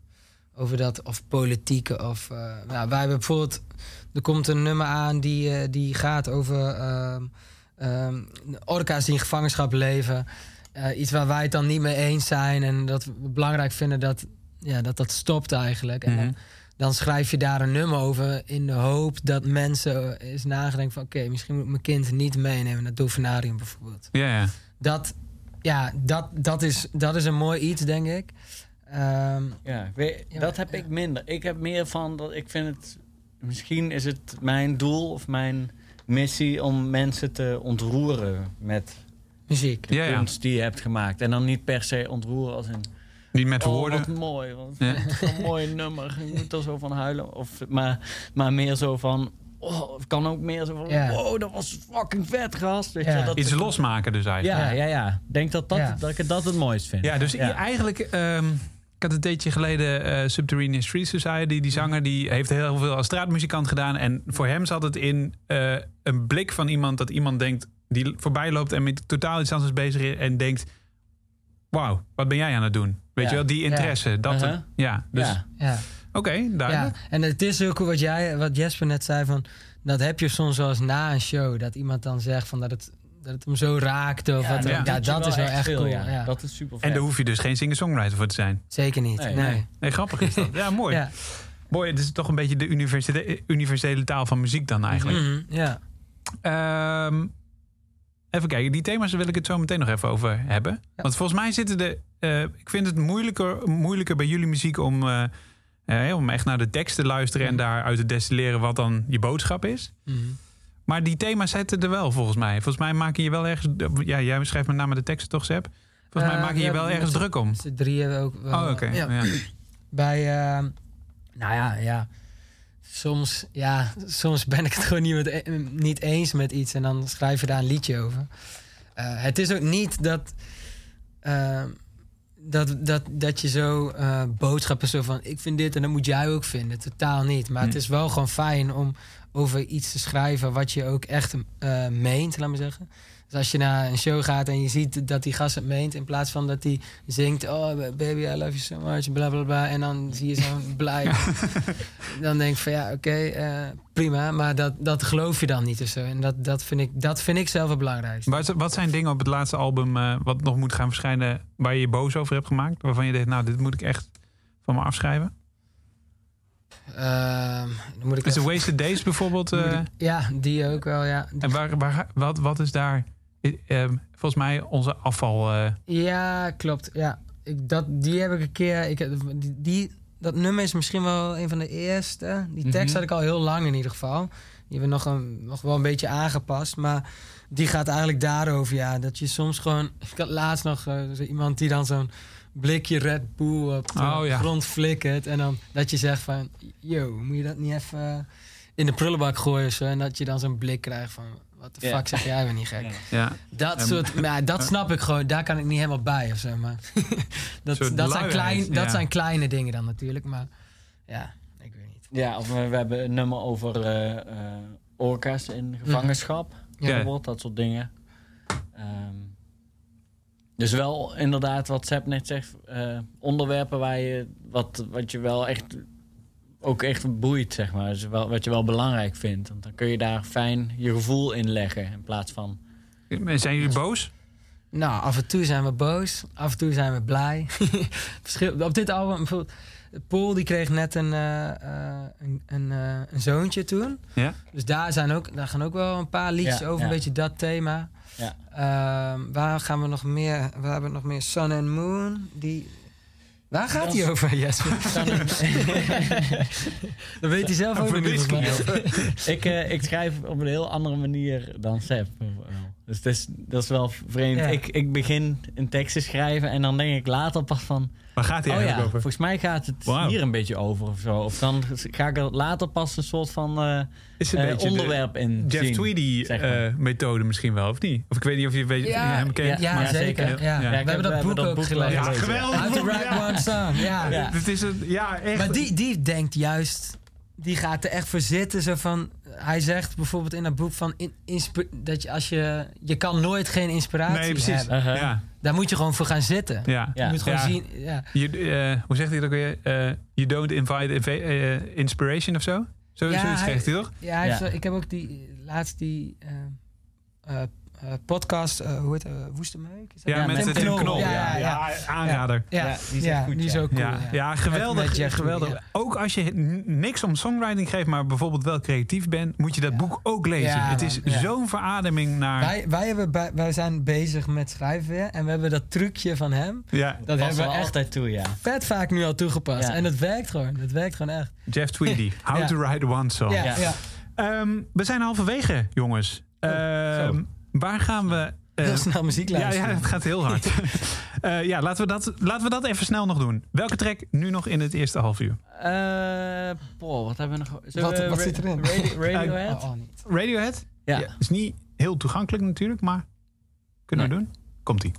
over dat, of politieke. Of, eh, nou, wij hebben bijvoorbeeld, er komt een nummer aan die, die gaat over ehm, ehm, orka's die in gevangenschap leven. Iets waar wij het dan niet mee eens zijn en dat we belangrijk vinden dat ja, dat, dat stopt eigenlijk. En
Mhm.
dan, dan schrijf je daar een nummer over in de hoop dat mensen eens nagedenken van... oké, misschien moet mijn kind niet meenemen naar Dolfinarium bijvoorbeeld.
Ja, ja.
Dat, ja, dat, dat, is, dat is een mooi iets, denk ik. Ehm,
Ja, ik weet-
Ja,
dat heb
ja.
ik minder. Ik heb meer van dat ik vind het. Misschien is het mijn doel of mijn missie om mensen te ontroeren met
muziek.
de
Ja, ja.
kunst die je hebt gemaakt. En dan niet per se ontroeren als een.
Niet met
Oh,
woorden.
wat mooi. Wat
Ja.
een (laughs) mooi nummer. Je moet er zo van huilen. Of, maar, maar meer zo van. Oh, het kan ook meer zo van.
Ja.
Wow, dat was fucking vet, gast. Weet
Ja.
je, dat
Iets losmaken dus eigenlijk.
Ja, ja, ja. Ik denk dat, dat,
Ja.
dat ik het dat het mooist vind.
Ja, dus eigenlijk... ehm, ik had een tijdje geleden eh, Subterranean Street Society. Die zanger die heeft heel veel als straatmuzikant gedaan. En voor hem zat het in eh, een blik van iemand... dat iemand denkt, die voorbij loopt en met totaal iets anders bezig is... en denkt, wauw, wat ben jij aan het doen? Weet
Ja.
je wel, die interesse. Dat,
Uh-huh.
Ja, dus
Ja.
Ja.
oké,
ja,
duidelijk.
en het is ook wat, jij, wat Jesper net zei van... dat heb je soms wel eens na een show. Dat iemand dan zegt van dat het, dat het hem zo raakte. Of wat,
ja.
ja, dat is wel echt
veel,
cool.
ja.
Ja.
Dat is super
En daar hoef je dus geen singer-songwriter voor te zijn.
Zeker niet.
Nee,
Nee.
nee.
Nee, grappig is dat. Ja, mooi. (laughs)
Ja.
Mooi, het is toch een beetje de universele, universele taal van muziek dan eigenlijk.
Mhm, ja.
Ehm, even kijken, die thema's wil ik het zo meteen nog even over hebben. Want volgens mij zitten de. eh, ik vind het moeilijker, moeilijker bij jullie muziek om, eh, eh, om echt naar de tekst te luisteren en daaruit te destilleren wat dan je boodschap is.
Mhm.
Maar die thema's zitten er wel volgens mij. Volgens mij maak je wel ergens. Ja, jij schrijft met name de teksten toch, Seb? Volgens mij maak je wel ergens druk om.
Z'n drieën ook wel.
Oh, oké.
Ja.
Ja.
Bij, nou ja, ja. Soms, ja, soms ben ik het gewoon niet, met, eh, niet eens met iets en dan schrijf je daar een liedje over. Eh, het is ook niet dat, eh, dat, dat, dat je zo eh, boodschappen zo van ik vind dit en dat moet jij ook vinden. Totaal niet. Maar het
Hm.
is wel gewoon fijn om over iets te schrijven wat je ook echt meent, laat maar zeggen. Dus als je naar een show gaat en je ziet dat die gast het meent, in plaats van dat hij zingt: Oh, baby, I love you so much, bla bla bla. En dan zie je zo'n (laughs) blij. dan denk ik van ja, oké, eh, prima. Maar dat, dat geloof je dan niet of zo. En dat, dat, vind, ik, dat vind ik zelf het belangrijkste.
Wat, wat zijn dingen op het laatste album eh, wat nog moet gaan verschijnen waar je je boos over hebt gemaakt? Waarvan je denkt, nou, dit moet ik echt van me afschrijven?
Ehm, dan moet ik
Is de
even-
Wasted Days bijvoorbeeld? (laughs) eh,
ik- ja, die ook wel, ja.
en waar, waar, wat, wat is daar? Eh, ehm, volgens mij onze afval. eh,
Ja, klopt. Ja. Ik, dat, die heb ik een keer. Ik, die, die, dat nummer is misschien wel een van de eerste. Die tekst
Mhm.
had ik al heel lang in ieder geval. Die hebben we nog, een, nog wel een beetje aangepast. Maar die gaat eigenlijk daarover. Ja, dat je soms gewoon. (laughs) Ik had laatst nog eh, iemand die dan zo'n blikje Red Bull op de
Oh, ja.
grond flikkert. En dan dat je zegt van. Yo, moet je dat niet even in de prullenbak gooien zo? En dat je dan zo'n blik krijgt van. Wat de fuck zeg jij weer niet gek? Dat soort, maar dat (laughs) snap ik gewoon. Daar kan ik niet helemaal bij of zo. Maar (laughs) dat, dat, zijn klein, dat
ja.
zijn kleine dingen dan natuurlijk. Maar ja, ik weet niet.
Ja, of we, we hebben een nummer over eh eh, orka's in gevangenschap.
Ja.
Bijvoorbeeld, dat soort dingen. Ehm, dus wel inderdaad, wat Seb net zegt, eh, onderwerpen waar je, wat, wat je wel echt, ook echt boeit, zeg maar. Dus wel, wat je wel belangrijk vindt. Want dan kun je daar fijn je gevoel in leggen in plaats van...
Zijn jullie boos?
Nou, af en toe zijn we boos. Af en toe zijn we blij. (laughs) Verschil, op dit album bijvoorbeeld... Paul die kreeg net een, eh, eh, een, een, eh, een zoontje toen.
Ja.
Dus daar, zijn ook, daar gaan ook wel een paar liedjes
Ja,
over.
ja.
Een beetje dat thema.
Ja.
Ehm, waar gaan we nog meer? We hebben nog meer Sun and Moon. Die... Waar gaat
is-
over, Jesper? (laughs) Dat weet hij zelf ook
Over
niet. (laughs)
ik, eh, ik schrijf op een heel andere manier dan Seb. Dus dat is, dat is wel vreemd.
Ja.
Ik, ik begin een tekst te schrijven en dan denk ik later pas van...
Waar gaat hij
Oh ja,
eigenlijk over?
volgens mij gaat het hier een beetje over of zo. Of dan ga ik er later pas een soort van eh,
Is een
eh,
de
onderwerp in
Jeff
zien,
Tweedy
zeg maar.
eh, methode misschien wel, of niet? Of ik weet niet of je weet,
Ja,
hem kent.
Ja,
maar
zeker.
zeker.
Ja.
Ja,
We hebben
heb-
dat boek ook
boek
gelezen.
Ja, geweldig.
How to write
Ja.
one song. Ja.
Ja.
Het is een, ja, echt.
Maar die, die denkt juist die gaat er echt voor zitten. Zo van, hij zegt bijvoorbeeld in dat boek van in, dat je als je je kan nooit geen inspiratie
Nee, precies.
hebben.
Ja,
Daar moet je gewoon voor gaan zitten.
ja.
Je
Ja.
moet gewoon
Ja.
zien. Ja.
You, eh, hoe zegt hij dat ook weer? Eh, you don't invite eh, inspiration of zo? Zo
Ja,
zoiets
hij-
zegt hij toch?
Ja, hij zo- ik heb ook die laatst die eh, podcast, eh, hoe heet het, uh, Woeste Meuk? Is dat?
Ja,
Ja,
met Tim
Tim
Knol.
Knol,
Ja,
ja,
ja,
ja.
aanrader.
Ja,
Ja, die is goed,
die is
ja.
ook cool.
Ja, ja. geweldig.
Met- met Jeff
geweldig. Ook als je niks om songwriting geeft, maar bijvoorbeeld wel creatief bent, moet je dat boek ook lezen.
Ja,
het is zo'n verademing naar.
Wij, wij, hebben bij- wij zijn bezig met schrijven weer. En we hebben dat trucje van hem.
ja,
Dat
Dat
hebben we echt
altijd toe, ja.
vet vaak nu al toegepast.
Ja.
En het werkt gewoon. Het werkt gewoon echt.
Jeff Tweedy. (laughs) How
Ja.
to write one song.
Ja.
Ehm, we zijn halverwege, jongens. Ehm, waar gaan we. eh,
Heel snel muziek
ja,
luisteren.
ja, het gaat heel hard. (laughs) Eh, ja, laten we, dat, laten we dat even snel nog doen. Welke track nu nog in het eerste half uur?
Eh Paul, wat hebben we nog... Zullen
Wat-
we
wat
ra-
zit erin?
Radio, (laughs) Radiohead?
Oh, oh.
Radiohead?
ja.
Is niet heel toegankelijk natuurlijk, maar kunnen we doen? Komt-ie.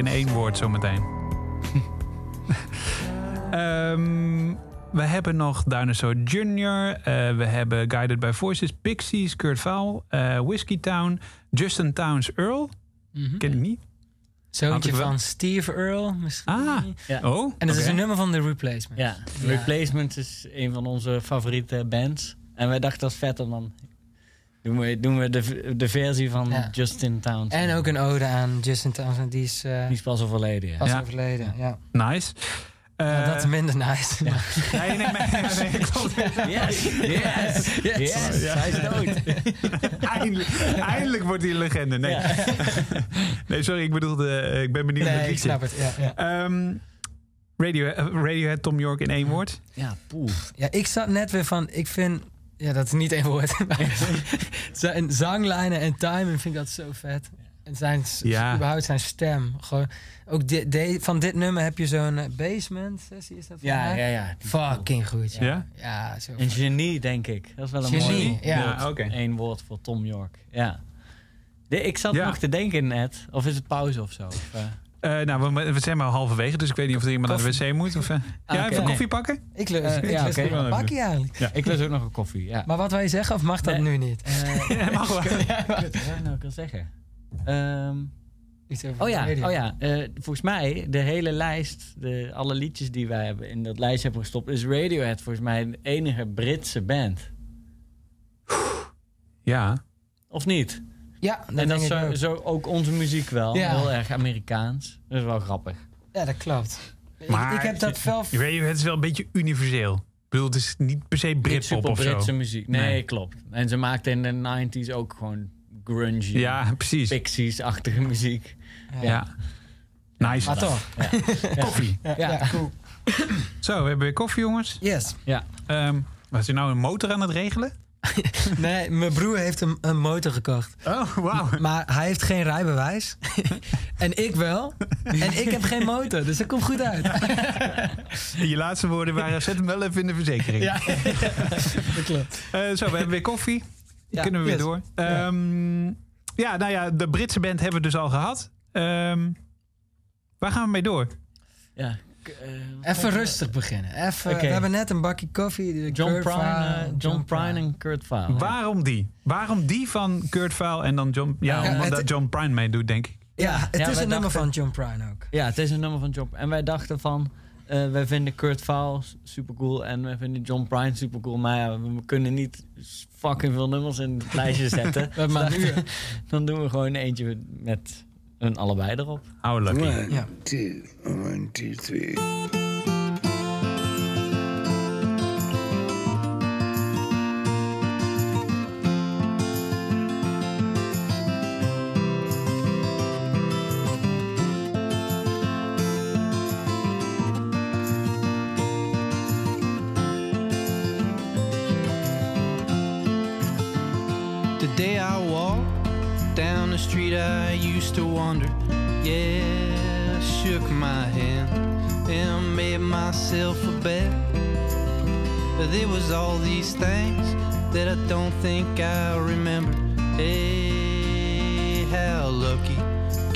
In
één woord zometeen. (laughs) Ehm we hebben nog Dinosaur Jr., eh, we hebben Guided by Voices, Pixies, Kurt Vowell, eh Whiskey Town, Justin Towns Earl.
Mhm.
Ken ik niet.
Zoontje van Steve Earl misschien.
Ah.
Ja.
Oh,
En dat is een nummer van The Replacement.
Ja, Replacement is een van onze favoriete bands. En wij dachten dat is vet om dan... Doen we, doen we de, de versie van
Ja.
Justin Townsend.
En ook een ode aan Justin Townsend. Die is eh,
Die is pas overleden, ja.
pas
Ja.
overleden. Ja.
Nice.
Ja,
Eh,
dat is minder nice.
nee, nee, nee, nee.
Yes, yes, yes.
Ja.
Hij is dood. (laughs) (laughs)
eindelijk, eindelijk wordt hij een legende. Nee, (laughs) nee sorry, ik bedoelde, eh, ik ben benieuwd naar
Nee,
het
ik
liedje.
snap het. Ja, ja.
Ehm, Radio, Radiohead, Tom York in één woord.
Ja, poeh.
ja, ik zat net weer van... Ik vind... Ja, dat is niet één woord. (laughs) zijn zanglijnen en timing vind ik dat zo vet. En zijn,
Ja.
überhaupt zijn stem. Gewoon, ook dit, de- van dit nummer heb je zo'n eh, basement sessie. Is dat
Ja, ja, ja.
Fucking goed. Ja,
Ja?
ja zo
Een genie, denk ik. Dat is wel een
Genie,
mooi
ja.
woord.
Ja, oké.
Eén woord voor Tom York. Ja. De, ik zat
Ja.
nog te denken net. Of is het pauze of zo? Of, eh,
Eh, nou, we, we zijn maar halverwege, dus ik weet niet of er iemand naar de wc moet. Of, eh, ja,
oké.
even
Nee.
koffie pakken?
Ik lust,
Eh,
ik
ja,
lust een eigenlijk.
Ik lust ook nog een koffie, ja.
Maar wat wil je zeggen of mag dat
Nee.
nu niet?
Ja, mag wel. (laughs)
Wat zou ik nou kunnen zeggen? Ehm,
Iets over
oh ja, oh ja. eh, volgens mij, de hele lijst, de, alle liedjes die wij hebben in dat lijstje hebben gestopt, is Radiohead volgens mij de enige Britse band.
Ja.
Of niet?
Ja, dat
en dat is
ik
zo,
ook.
zo ook onze muziek wel.
Ja.
Heel erg Amerikaans. Dat is wel grappig.
Ja, dat klopt.
Maar
ik, ik heb dat wel...
Radio, het is wel een beetje universeel. bedoel, het is niet per se Britpop
super
of zo.
Britse muziek. Nee,
Nee.
klopt. En ze maakten in de 90s ook gewoon grungy,
Ja, precies.
Pixies-achtige muziek.
Ja. Nice.
Maar toch. (laughs)
Koffie.
Ja,
cool.
Zo, we hebben weer koffie, jongens.
Yes.
ja.
Ehm was je nou een motor aan het regelen? (laughs)
Nee, mijn broer heeft een, een motor gekocht.
Oh, wauw.
Maar hij heeft geen rijbewijs. (laughs) en ik wel. En ik heb geen motor, dus dat komt goed uit. (laughs)
Je laatste woorden waren, zet hem wel even in de verzekering.
Ja, dat klopt.
Eh, zo, we hebben weer koffie.
Ja,
Kunnen we weer
yes.
door. Ehm, ja, nou ja, de Britse band hebben we dus al gehad. Ehm, waar gaan we mee door?
ja. Eh,
Even rustig beginnen. Even. We hebben net een bakje koffie. de
John
Kurt
Prine, eh, John Prine en Kurt Weill.
Waarom die? Waarom die van Kurt Weill en dan John... Ja,
Ja,
omdat
het-
John Prine meedoet, denk ik.
Ja, het
Ja,
is een nummer van John Prine ook.
Ja, het is een nummer van John. En wij dachten van, eh, wij vinden Kurt Weill super cool en wij vinden John Prine super cool. Maar ja, we kunnen niet fucking veel nummers in het lijstje zetten. (laughs)
We maar uur. (laughs)
Dan doen we gewoon eentje met hun allebei erop.
Lucky.
One,
Ja.
two, one, two, three.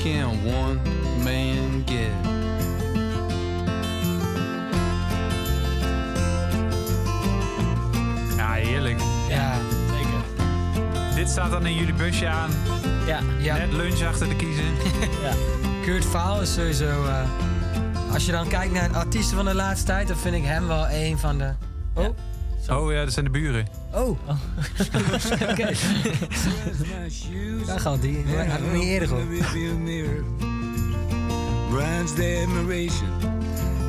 Can one man get?
Ja, heerlijk.
Ja,
Zeker.
Dit staat dan in jullie busje aan.
Ja,
ja.
Net lunch achter de kiezen. (laughs)
Kurt Weill is sowieso... eh, als je dan kijkt naar artiesten van de laatste tijd... dan vind ik hem wel een van de... Oh,
Oh ja, dat zijn de buren.
oh. Oké. Daar gaat die. Ja, had ik niet eerder.
Brian's the admiration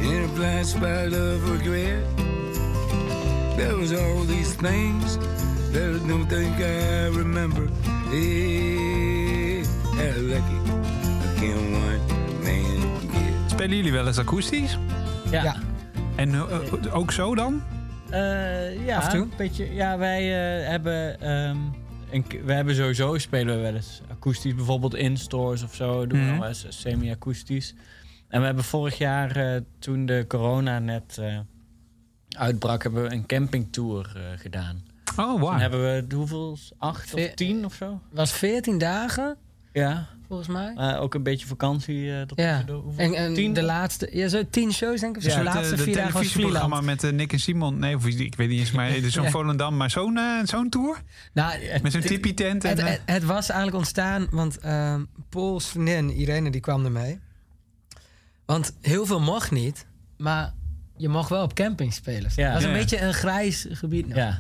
in a blind spot of regret. There was all these things that I don't think I remember. Hey, how lucky can one man get?
Spelen jullie wel eens akoestisch?
ja.
Ja.
En eh, eh, ook zo dan?
Eh, ja,
Af en toe?
een beetje. Ja, wij eh, hebben. ehm, een, k- we hebben sowieso spelen we wel eens akoestisch, bijvoorbeeld in stores of zo. Doen we
Mhm.
nog wel eens semi-akoestisch. En we hebben vorig jaar, eh, toen de corona net eh, uitbrak, hebben we een campingtour eh, gedaan.
Oh, wow.
hebben we hoeveel? Acht of tien of zo?
was 14 dagen,
Ja,
volgens mij.
maar ook een beetje vakantie. eh dat
Ja. En, en
Tien?
de laatste... Ja, zo 10 shows denk ik. Of zo.
soort,
de
eh,
laatste
de
vier dagen was Vlieland.
met eh, Nick en Simon. Nee, of ik weet niet eens, maar het is zo'n (laughs)
Ja.
Volendam. Maar zo'n eh, zo'n tour?
Nou,
Met zo'n tipi-tent? en,
Het,
eh,
het, het was eigenlijk ontstaan, want ehm Paul's vriendin Irene die kwam ermee. Want heel veel mocht niet, maar je mocht wel op camping spelen.
Ja.
dat was een
Ja.
beetje een grijs gebied.
Ja,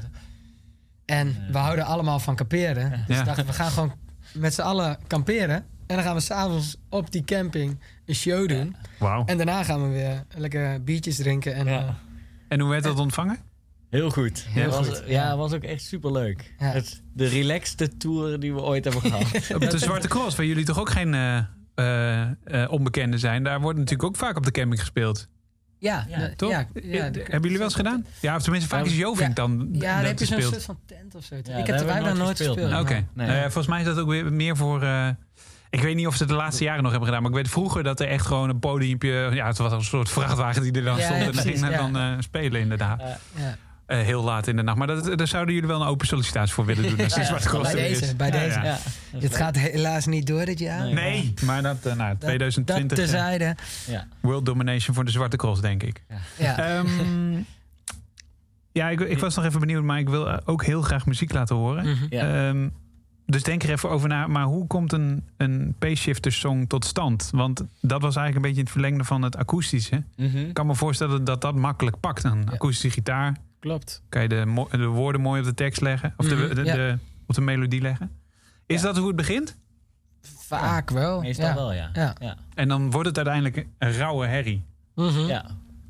En we houden allemaal van kamperen. Dus
Ja.
we dachten, we gaan gewoon met z'n allen kamperen. En dan gaan we s'avonds op die camping een show doen.
Wauw.
En daarna gaan we weer lekker biertjes drinken. En,
Ja.
eh,
En hoe werd dat ontvangen?
heel goed.
Heel
was,
goed,
Ja, was ook echt super leuk.
Ja.
Het, de relaxste tour die we ooit hebben gehad. (laughs)
Op de Zwarte Cross, waar jullie toch ook geen eh eh, eh, onbekenden zijn. Daar wordt natuurlijk ook vaak op de camping gespeeld.
ja,
Ja,
de-
Toch?
ja,
Eh,
ja, de-
Hebben jullie wel eens gedaan? Ja, of tenminste, vaak
Ja,
is Jovink dan
Ja, daar
dat
heb je zo'n soort van tent of zo.
Ja,
ik
daar
heb
hebben
er
we
bijna
nooit
nooit
gespeeld,
gespeeld.
Oké.
Nee.
Nou ja, volgens mij is dat ook weer meer voor... eh, ik weet niet of ze het de laatste jaren nog hebben gedaan. Maar ik weet vroeger dat er echt gewoon een podiumpje... Ja, het was een soort vrachtwagen die er dan
Ja,
stond.
ja,
en dan
precies,
ging
ja.
dan eh, spelen inderdaad.
Ja.
Ja.
Eh, heel laat in de nacht. Maar dat, daar zouden jullie wel een open sollicitatie voor willen doen.
Ja,
Cross
bij
is.
deze, bij
Ja,
deze.
ja.
Ja,
Het gaat helaas niet door dit jaar.
Nee.
Nee, maar dat, eh, nou,
Dat-
2020
Dat terzijde.
Ja.
World Domination voor de Zwarte Cross, denk ik.
Ja.
Ehm, ja, ik, ik was nog even benieuwd, maar ik wil ook heel graag muziek laten horen.
Ja.
Ehm, dus denk er even over na. Maar hoe komt een, een Pace song tot stand? Want dat was eigenlijk een beetje in het verlengde van het akoestische.
Mhm.
Ik kan me voorstellen dat dat makkelijk pakt. Een akoestische gitaar.
Klopt.
Kan je de, de woorden mooi op de tekst leggen. Of de,
Mhm,
de,
ja.
de- op de melodie leggen. Is
Ja.
dat hoe het begint?
Vaak wel.
Meestal
ja.
wel, ja.
Ja.
Ja.
En dan wordt het uiteindelijk een rauwe herrie.
Mhm.
Ja.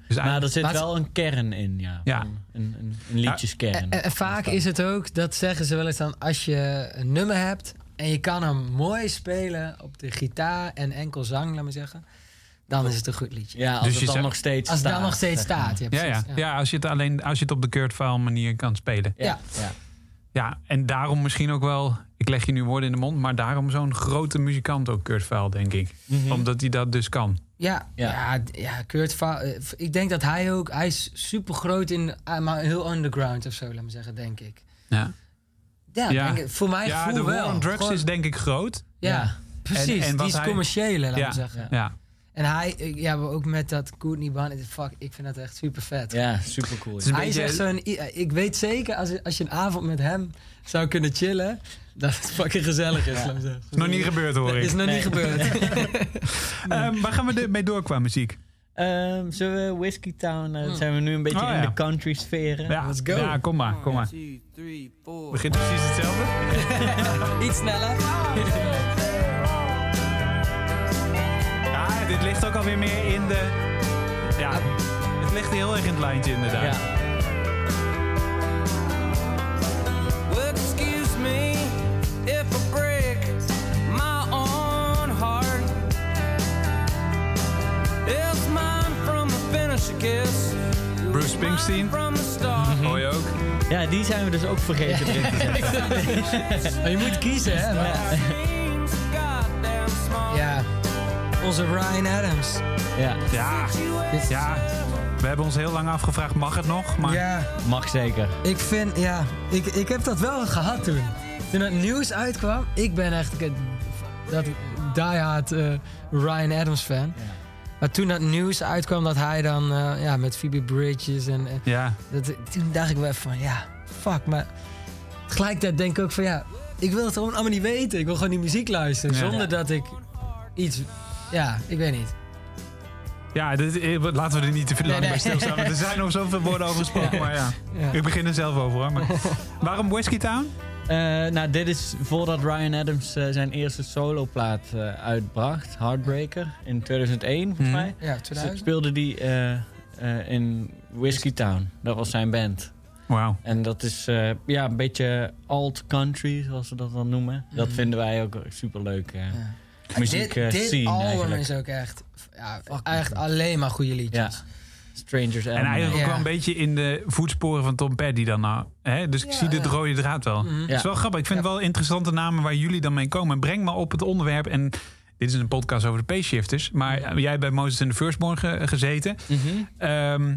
Dus
Maar
eigenlijk-
er zit
Maar het-
wel een kern in, ja.
Ja.
Een, een, een liedjeskern.
En, en vaak is het ook, dat zeggen ze wel eens dan, als je een nummer hebt en je kan hem mooi spelen op de gitaar en enkel zang, laat maar zeggen, dan is het een goed liedje.
ja, als
Dus
het dan
zegt-
nog steeds
Als het
staat.
dan nog steeds staat. Ja,
ja, ja. als je het alleen als je het op de Kurt Vile manier kan spelen.
Ja,
Ja.
ja.
En daarom misschien ook wel, ik leg je nu woorden in de mond, maar daarom zo'n grote muzikant ook Kurt Vile, denk ik.
Mhm.
Omdat hij dat dus kan.
Ja,
Ja.
ja. Kurt Va- eh, Ik denk dat hij ook... Hij is super groot in... eh, Maar heel underground of zo, laat me zeggen, denk ik.
Ja,
Ja,
Ja.
Denk ik, voor mij
ja de
wel.
war on drugs
Gewoon-
is denk ik groot.
Ja, precies.
En-
die is
hij-
commerciële, laat me zeggen.
Ja.
En hij... eh, Ja, ook met dat Courtney Barnett. Fuck, ik vind dat echt super vet.
Ja, super cool.
Is
Hij is echt zo'n... i- Ik weet zeker, als, als je een avond met hem zou kunnen chillen... Dat het fucking gezellig is,
is nog niet gebeurd hoor
Is
ik.
nog
Nee.
niet gebeurd. (laughs) (laughs)
Ehm, waar gaan we mee door qua muziek?
Ehm, zullen we Whiskey Town... eh, zijn we nu een beetje
Oh,
in
ja.
de country sferen?
Ja,
Let's go.
ja kom maar, kom maar. Begint precies hetzelfde. (laughs)
Iets sneller.
Ligt ook alweer meer in de... Ja, het ligt heel erg in het lijntje inderdaad.
Ja.
Well, excuse me if I break my own heart. It's mine from the finish, I guess.
Bruce Springsteen, hoor je ook.
ja, die zijn we dus ook vergeten erin te zetten. (laughs) (laughs)
Maar je moet kiezen, hè? Maar-. Ja. Onze Ryan Adams.
Ja,
Ja, ja. We hebben ons heel lang afgevraagd, mag het nog? Maar
Ja,
mag zeker.
ik vind, ja, ik, ik heb dat wel gehad toen. Toen het nieuws uitkwam, ik ben echt een dat diehard eh Ryan Adams fan. Maar toen dat nieuws uitkwam dat hij dan eh, ja, met Phoebe Bridges en, en
ja.
dat, toen dacht ik wel even van ja, fuck. Maar tegelijkertijd denk ik ook van ja, ik wil het gewoon allemaal niet weten. Ik wil gewoon die muziek luisteren
Ja.
zonder dat ik iets, ja, ik weet niet.
Ja, dit, eh, laten we er niet te veel lang
Nee,
bij
nee.
stilstaan. Er zijn nog zoveel woorden over gesproken, (laughs) maar ja.
Ja.
Ik begin er zelf over hoor. Maar (laughs) waarom Whiskey Town?
Eh, nou, dit is voordat Ryan Adams eh, zijn eerste soloplaat eh uitbracht. Heartbreaker in 2001, volgens
Mhm.
mij.
Ja,
Ze
2000.
speelde die eh, eh, in Whiskey Town. Dat was zijn band.
Wauw.
En dat is eh, ja, een beetje alt country, zoals ze dat dan noemen. Dat
Mhm.
vinden wij ook super leuk.
Ja.
Muziek
dit,
eh,
dit
scene
album
eigenlijk.
is ook echt, ja, echt alleen maar goede
Ja.
liedjes.
Strangers
En eigenlijk ook
Ja.
wel een beetje in de voetsporen van Tom Petty dan nou. Hè? Dus ik
Ja,
zie de rode draad wel. Het is wel grappig. Ik vind het wel interessante namen waar jullie dan mee komen. Breng me op het onderwerp. En dit is een podcast over de P-shifters. Maar jij hebt bij Moses in de Firstborn ge- gezeten. Ehm,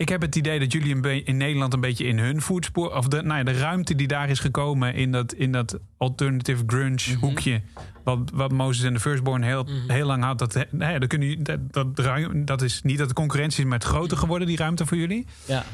ik heb het idee dat jullie een in Nederland een beetje in hun voetspoor... of de, nou ja, de ruimte die daar is gekomen in dat, in dat alternative grunge hoekje... Wat, wat Moses en de Firstborn heel,
Mhm.
heel lang had. Dat, nou ja, dat, kunnen dat, dat, ruim- dat is niet dat de concurrentie is, maar het groter geworden, die ruimte voor jullie.
Ja,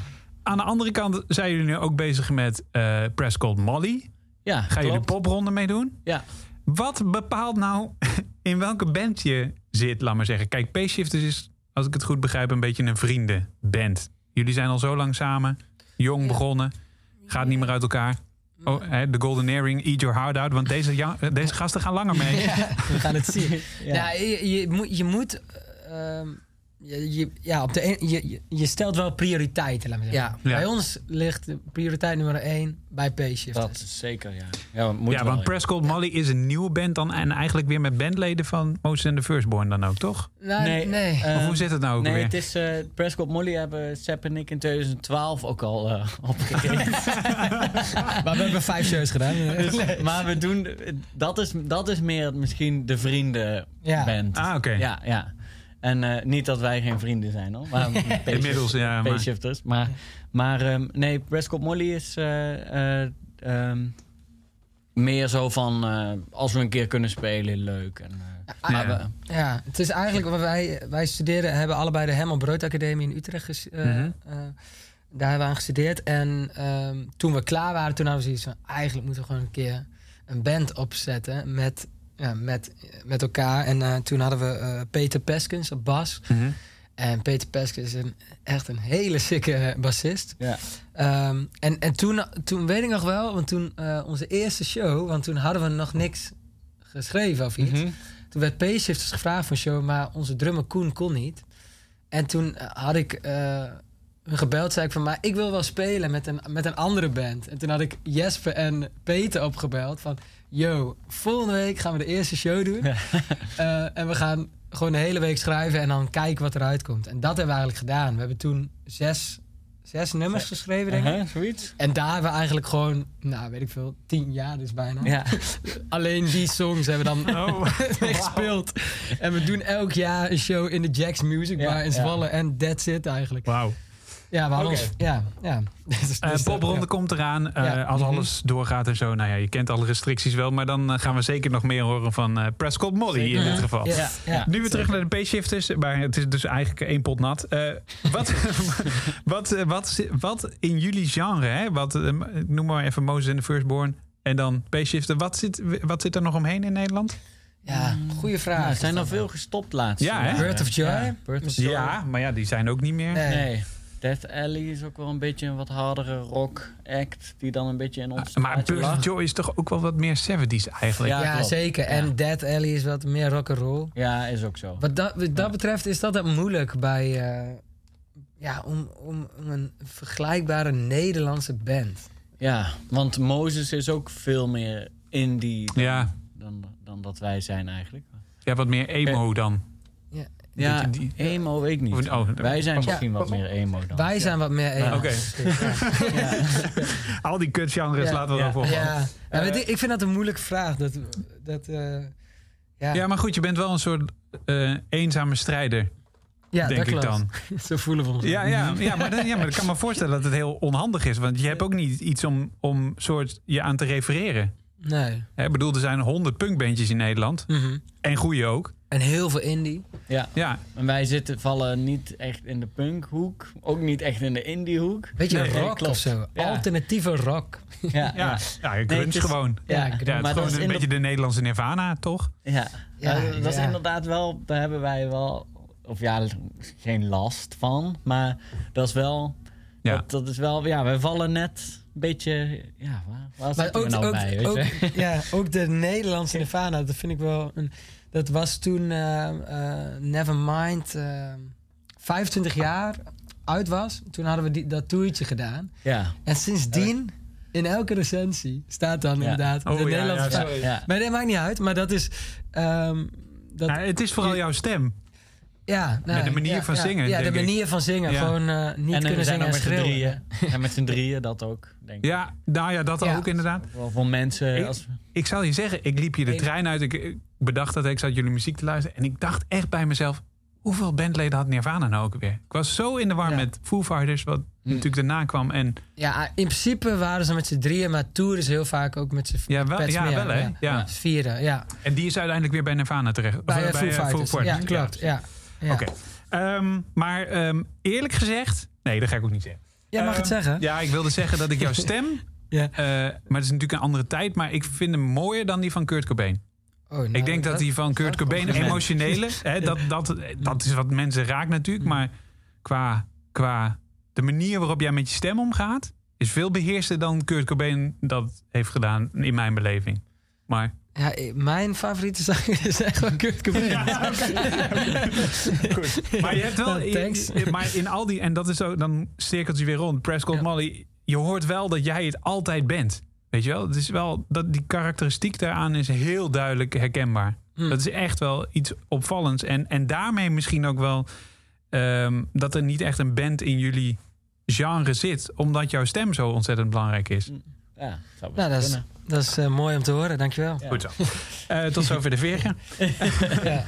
Aan de andere kant zijn jullie nu ook bezig met eh Press Called Molly.
ja
Gaan jullie popronde meedoen?
Ja.
Wat bepaalt nou (laughs) in welke band je zit, laat maar zeggen? Kijk, P-Shifters is, als ik het goed begrijp, een beetje een vriendenband. Jullie zijn al zo lang samen, jong
Ja.
begonnen, gaat niet meer uit elkaar. Oh, hè, de Golden Earring, Eat Your Heart Out, want deze, ja, deze gasten gaan langer mee. (laughs)
We gaan het zien. (laughs)
Ja.
ja. je, je moet, je moet eh, ehm, je, je- ja, op de een, je, je- stelt wel prioriteiten, laat me zeggen.
Ja.
Ja.
Bij ons ligt de prioriteit nummer 1 bij P-Shifters.
Dat is zeker, ja. Ja, moet
ja,
wel,
want Called Molly is een nieuwe band dan en eigenlijk weer met bandleden van Moses and the Firstborn dan ook, toch?
Nou,
Nee,
nee.
eh,
of hoe zit het nou ook
Nee,
weer?
het is uh, Prescott Molly hebben Sepp en ik in 2012 ook al eh opgekeken. (laughs)
maar we hebben vijf shows gedaan. (laughs)
Dus, maar we doen, dat is, dat is meer misschien de vriendenband.
Ah, oké.
Ja, ja. En eh, niet dat wij geen vrienden zijn hoor. Maar (laughs)
Inmiddels, ja. Maar,
P-shifters. Maar, maar ehm, nee, Prescott Molly is eh, eh, ehm, meer zo van eh, als we een keer kunnen spelen, leuk. En, eh, maar
Ja.
we-
Ja, het is eigenlijk wat wij, wij studeren, hebben allebei de Hemel Brood Academie in Utrecht. eh, daar hebben we aan gestudeerd. En ehm, toen we klaar waren, toen hadden we zoiets van... eigenlijk moeten we gewoon een keer een band opzetten met, ja, met, met elkaar. En eh, toen hadden we eh, Peter Peskens op bas.
Mhm.
En Peter Peskens is een, echt een hele sikke bassist.
ja.
Ehm, en en toen, toen weet ik nog wel, want toen eh, onze eerste show... want toen hadden we nog niks geschreven of iets...
Mhm.
Toen werd P-Shifters gevraagd voor een show, maar onze drummer Koen kon niet. En toen eh, had ik eh, gebeld, zei ik van, maar ik wil wel spelen met een, met een andere band. En toen had ik Jesper en Peter opgebeld van, yo, volgende week gaan we de eerste show doen. (laughs) Eh, en we gaan gewoon de hele week schrijven en dan kijken wat eruit komt. En dat hebben we eigenlijk gedaan. We hebben toen zes, zes nummers geschreven, denk ik.
Zoiets.
En daar hebben we eigenlijk gewoon, nou weet ik veel, tien jaar dus bijna.
Ja. (laughs)
Alleen die songs hebben we dan (laughs) mee gespeeld. En we doen elk jaar een show in de Jack's Music Bar
Ja,
in. Zwolle. En that's it eigenlijk.
Wauw.
Ja, we hadden
Oké.
ons... Ja, ja. (laughs) Dus-
Eh
dus dat-
popronde
ja.
komt eraan. eh,
Ja.
Als
Mhm.
alles doorgaat en zo. Nou ja, je kent alle restricties wel. Maar dan eh, gaan we zeker nog meer horen van eh, Prescott Molly in dit geval.
Ja,
Ja.
ja.
Nu weer terug naar de P-shifters. Maar het is dus eigenlijk één pot nat. Eh, wat, (laughs) wat, eh, wat, wat in jullie genre, hè? Wat, eh, noem maar even Moses in the Firstborn. En dan P-shifter. Wat zit, wat zit er nog omheen in Nederland?
Ja, goede vraag.
Er zijn
dat
er
wel.
veel gestopt laatst.
Ja, hè?
Birth of Joy?
Ja, Birth of Joy.
Ja, maar ja, die zijn ook niet meer.
Nee.
Nee. Death Alley is ook wel een beetje een wat hardere rock act die dan een beetje in ons
maar
lag.
Joy is toch ook wel wat meer 70s eigenlijk.
Ja,
zeker.
Ja.
En Dead Alley is wat meer rock'n'roll.
Ja, is ook zo.
Wat dat, wat dat betreft is dat het moeilijk bij... eh, ja, om, om, om een vergelijkbare Nederlandse band.
Ja, want Moses is ook veel meer indie dan,
Ja.
dan, dan dat wij zijn eigenlijk.
Ja, wat meer emo dan.
Ja,
Die-
emo weet ik niet.
Oh,
wij zijn
Ja.
misschien wat meer emo dan.
Wij zijn wat meer... emo.
Oké.
Ja. (laughs)
Al die kutgenres
Ja.
laten we vallen.
Ja, ja ik vind dat een moeilijke vraag. Dat, dat, eh, ja,
Ja, maar goed, je bent wel een soort eh, eenzame strijder,
ja,
denk
dat
ik
klopt.
dan. (laughs)
Zo voelen we ons.
Ja, ja, ja, maar, dan- ja, maar ik kan me voorstellen dat het heel onhandig is. Want je hebt ook niet iets om, om soort je aan te refereren.
Nee.
Hè, Ik bedoel, er zijn honderd punkbandjes in Nederland.
Mhm.
En goede ook.
En heel veel indie.
ja.
Ja,
En wij zitten, vallen niet echt in de punkhoek. Ook niet echt in de indiehoek.
Weet je,
Nee,
rock of zo.
Ja.
Alternatieve rock.
Ja,
ja,
ja.
ja.
Nee,
grunge
is-
gewoon.
Ja,
Ja,
maar dat
gewoon
is
een
de-
beetje de Nederlandse Nirvana, toch?
Ja,
Ja,
Ja, dat is
ja.
inderdaad wel, daar hebben wij wel, of ja, geen last van, maar dat is wel,
Ja.
dat, dat is wel, ja, wij vallen net een beetje, ja, waar, waar
Maar
zitten we nou
ook,
bij, weet
ook,
je?
ja, ook de (laughs) Nederlandse Nirvana, dat vind ik wel een... Dat was toen eh eh, Nevermind eh 25 jaar uit was. Toen hadden we die, dat toertje gedaan.
Ja,
En sindsdien, in elke recensie, staat dan
Ja.
inderdaad
Oh,
de
ja,
Nederlandse...
ja,
Ja,
zo.
ja.
Maar dat maakt niet uit, maar dat is... ehm, dat,
het is vooral jouw stem.
Ja, nou,
de manier
ja,
van zingen,
Ja, de
ik.
manier van zingen.
Ja.
Gewoon eh, niet
en
kunnen
zijn
zingen en
met drieën, en met z'n drieën dat ook, denk ik.
Ja, nou ja, dat
Ja.
ook inderdaad.
Wel voor mensen,
Ik-
als,
Ik zal je zeggen, ik liep hier de
Ik-
trein uit. Ik, bedacht dat ik zat jullie muziek te luisteren. En ik dacht echt bij mezelf, hoeveel bandleden had Nirvana nou ook weer? Ik was zo in de war
Ja.
met Foo Fighters, wat natuurlijk daarna kwam. En
Ja, in principe waren ze met z'n drieën, maar toeren ze heel vaak ook met z'n
ja, wel, ja, wel hè?
ja. Vieren. Ja,
En die is uiteindelijk weer bij Nirvana terecht. Of,
bij,
eh,
eh, Foo
eh,
Fighters. Ja, klopt. Ja. Ja.
Oké. Ehm, maar ehm, eerlijk gezegd, nee, dat ga ik ook niet zeggen.
Jij mag het
Ehm,
zeggen.
Ja, ik wilde zeggen dat ik jouw (laughs) stem,
Ja.
eh, maar het is natuurlijk een andere tijd, maar ik vind hem mooier dan die van Kurt Cobain.
Oh, nou,
ik denk dat die van Kurt Cobain emotionele, (laughs) hè, dat, dat, dat is wat mensen raakt natuurlijk,
Mm.
maar qua, qua de manier waarop jij met je stem omgaat, is veel beheerster dan Kurt Cobain dat heeft gedaan in mijn beleving. Maar
Ja, eh, mijn favoriete zanger (laughs) is echt wel Kurt Cobain. (laughs)
Goed. Maar je hebt wel. (laughs)
Thanks.
in- maar in al die. En dat is zo. Dan cirkelt je weer rond. Prescott
Ja.
Molly. Je hoort wel dat jij het altijd bent. Weet je wel? Het is wel. Dat, die karakteristiek daaraan is heel duidelijk herkenbaar.
Hm.
Dat is echt wel iets opvallends. En, en daarmee misschien ook wel. ehm, dat er niet echt een band in jullie genre zit. Omdat jouw stem zo ontzettend belangrijk is.
ja, zou best
Nou, dat is. Dat is eh, mooi om te horen, dankjewel.
Ja.
Goed zo. Eh, tot zover de veren. (laughs)
Ja.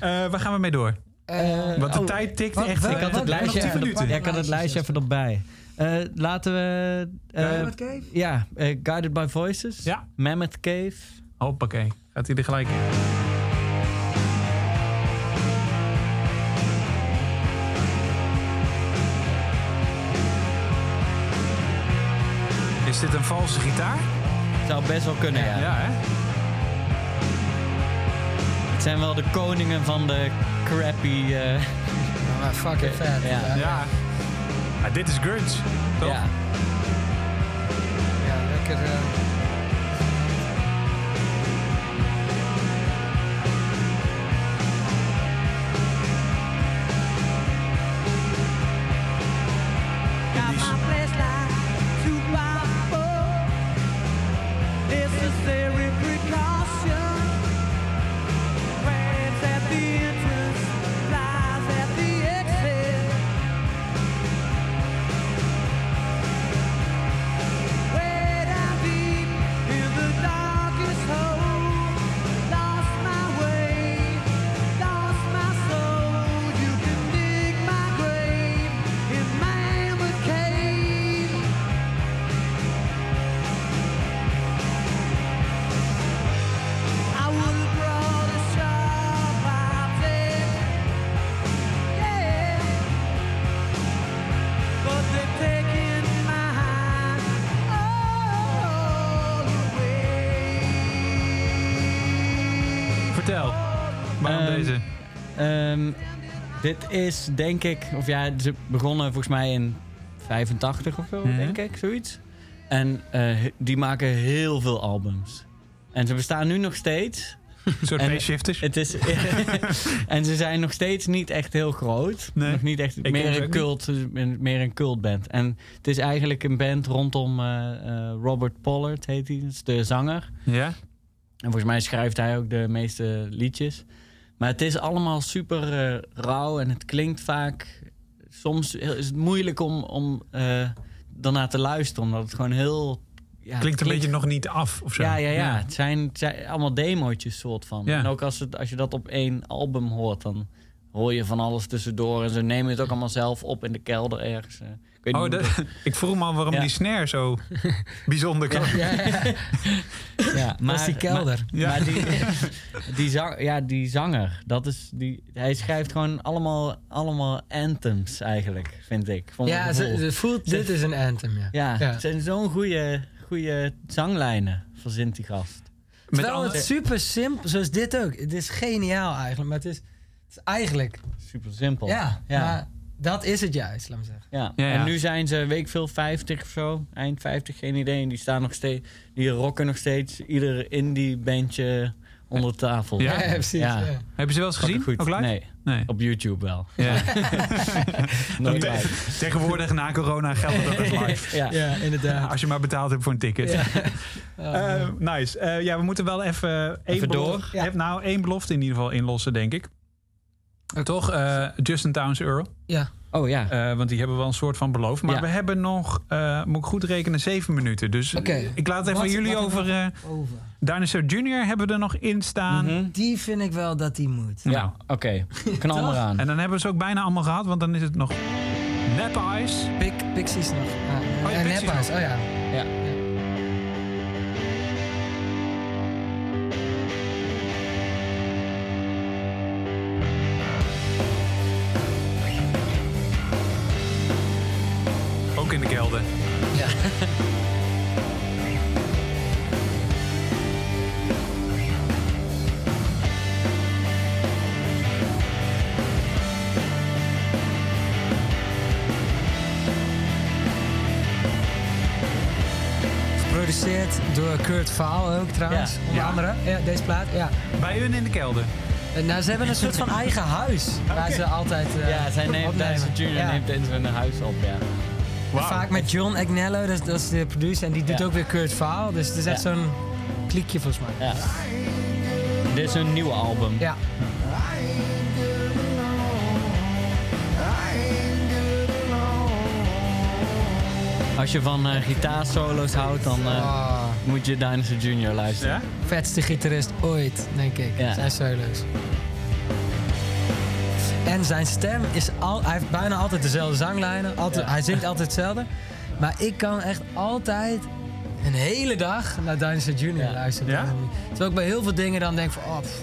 Eh, waar gaan we mee door?
Eh,
Want de
oh,
tijd tikt
wat-
echt.
wat-
Ik had het lijstje
10
even,
minuten.
ja, ik had het lijstje even erbij. Eh, laten we... eh,
Mammoth Cave?
ja, eh, Guided by Voices.
Ja.
Mammoth Cave.
Hoppakee. Gaat hij er gelijk in? Is dit een valse gitaar?
Zou best wel kunnen, ja.
Ja, hè?
Het zijn wel de koningen van de crappy... eh,
maar fucking vet.
Ja.
Ja. Maar dit is grunge, toch?
ja.
Ja, lekker. eh,
dit is denk ik, of ja, ze begonnen volgens mij in 85 of zo,
Mhm.
denk ik, zoiets. En eh, die maken heel veel albums. En ze bestaan nu nog steeds.
Een soort faceshifters?
Het is, (laughs) en ze zijn nog steeds niet echt heel groot.
Nee.
Nog niet echt, meer een, cult, meer een cultband. En het is eigenlijk een band rondom eh, eh, Robert Pollard, heet hij. Dat is de zanger.
Ja?
En volgens mij schrijft hij ook de meeste liedjes. Maar het is allemaal super eh, rauw en het klinkt vaak... Soms is het moeilijk om, om eh daarna te luisteren, omdat het gewoon heel... Ja,
Klinkt een beetje nog niet af of zo.
Ja, ja, ja. Het, zijn, het zijn allemaal demootjes soort van.
Ja.
En ook als, het, als je dat op één album hoort, dan hoor je van alles tussendoor. En ze nemen het ook allemaal zelf op in de kelder ergens. Ik weet
Oh,
niet
dat, (laughs) ik vroeg me al waarom
Ja.
die snare zo bijzonder kan.
Ja, (laughs) ja.
Ja,
Dat is die kelder.
Maar,
Ja.
maar die, (laughs) die, zang, ja, die zanger, dat is die, hij schrijft gewoon allemaal, allemaal anthems eigenlijk, vind ik.
Ja, ze, voelt, dit is een anthem, ja.
ja,
Ja.
het zijn zo'n goede, goede zanglijnen, verzint die gast.
Met
Terwijl het super simpel, zoals dit ook. Het is geniaal eigenlijk, maar het is, het is eigenlijk...
Super simpel.
Ja,
ja.
maar dat is het juist, laat me zeggen.
Ja.
Ja, ja.
en nu zijn ze, weet ik veel, 50 of zo. Eind 50, geen idee. En die staan nog steeds, die rocken nog steeds ieder indie bandje onder de tafel.
Ja?
Ja, precies.
Ja.
ja.
Hebben ze wel eens gezien?
Goed.
Ook live?
Nee,
Nee.
op YouTube wel.
Ja. (laughs)
Nooit live.
Tegenwoordig na corona geldt dat ook live. (laughs)
Ja.
Ja, inderdaad.
Als je maar betaald hebt voor een ticket.
Ja. (laughs)
Eh, nice. Eh, ja, we moeten wel even één
Even
belo-
door.
Ja.
eh, Nou, één belofte in ieder geval inlossen, denk ik. Toch? eh, Justin Towns Earl.
ja.
Oh ja.
Eh, want die hebben wel een soort van beloofd. Maar
Ja.
we hebben nog, eh, moet ik goed rekenen, zeven minuten. Dus ik laat het even
Wat-
aan jullie
wat-
over. eh
Over.
Dinosaur Jr. hebben we er nog in staan.
Mhm.
Die vind ik wel dat die moet.
Ja,
Nou,
oké. Knal maar aan.
En dan hebben we ze ook bijna allemaal gehad, want dan is het nog Nap Eyes.
Pixies nog. Ah,
Oh ja, Pixies nog.
oh ja.
Ja.
Ook in de kelder.
ja. Geproduceerd door Kurt Vaal ook trouwens,
Ja.
onder
Ja.
andere. Ja, deze plaat, ja.
Bij hun in de kelder.
En, Nou, ze hebben een soort van (laughs) eigen huis. Waar ze altijd eh,
Ja, zij neemt,
opnemen. Ja.
neemt in zijn huis op, ja.
Vaak met John Agnello, dat is, dat is de producer. En die doet
Ja.
ook weer Kurt Vaal. Dus het is echt zo'n kliekje volgens mij.
ja. Dit is een nieuwe album.
Ja.
Als je van eh gitaarsolo's houdt, dan eh,
Ah,
moet je Dinosaur Jr. luisteren.
Ja?
vetste gitarist ooit, denk ik.
Ja.
Zijn solo's. En zijn stem is al... Hij heeft bijna altijd dezelfde zanglijnen. Altijd,
Ja.
Hij zingt altijd hetzelfde. Maar ik kan echt altijd een hele dag naar Dinosaur Jr.
Ja.
luisteren.
Ja?
Terwijl ik bij heel veel dingen dan denk van... Oh, pff,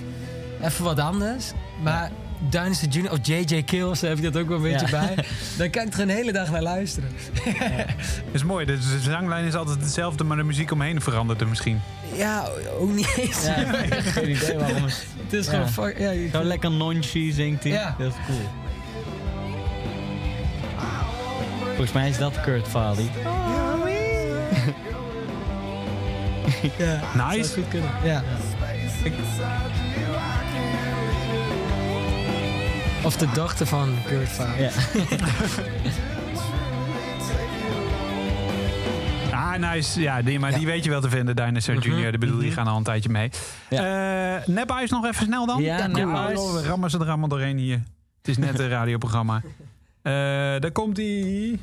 even wat anders. Maar Dinosaur Jr. of J.J. Kills, daar heb ik dat ook wel een beetje bij. (laughs) Dan kan ik er een hele dag naar luisteren.
Dat is mooi. De de zanglijn is altijd hetzelfde, maar de muziek omheen verandert er misschien.
Ja, ook niet eens.
Ja, (laughs) geen idee waarom. Het
Het is gewoon... fuck- Ja, je-
Gewoon lekker nonchi zingt hij.
Ja.
Dat is cool. Volgens mij is dat Kurt Valley. (laughs)
ja. (laughs) Zou
Nice.
goed kunnen. Ja. Of de dochter van Kurt Vaal.
Ja. (laughs)
Ah, nice. Ja, die, maar die weet je wel te vinden, Dinosaur Junior. Ik bedoel, die gaan al een tijdje mee. Nep Ice nog even snel dan?
Ja, Ice.
we rammen ze er allemaal doorheen hier. Het is net een (laughs) radioprogramma. Eh daar komt die.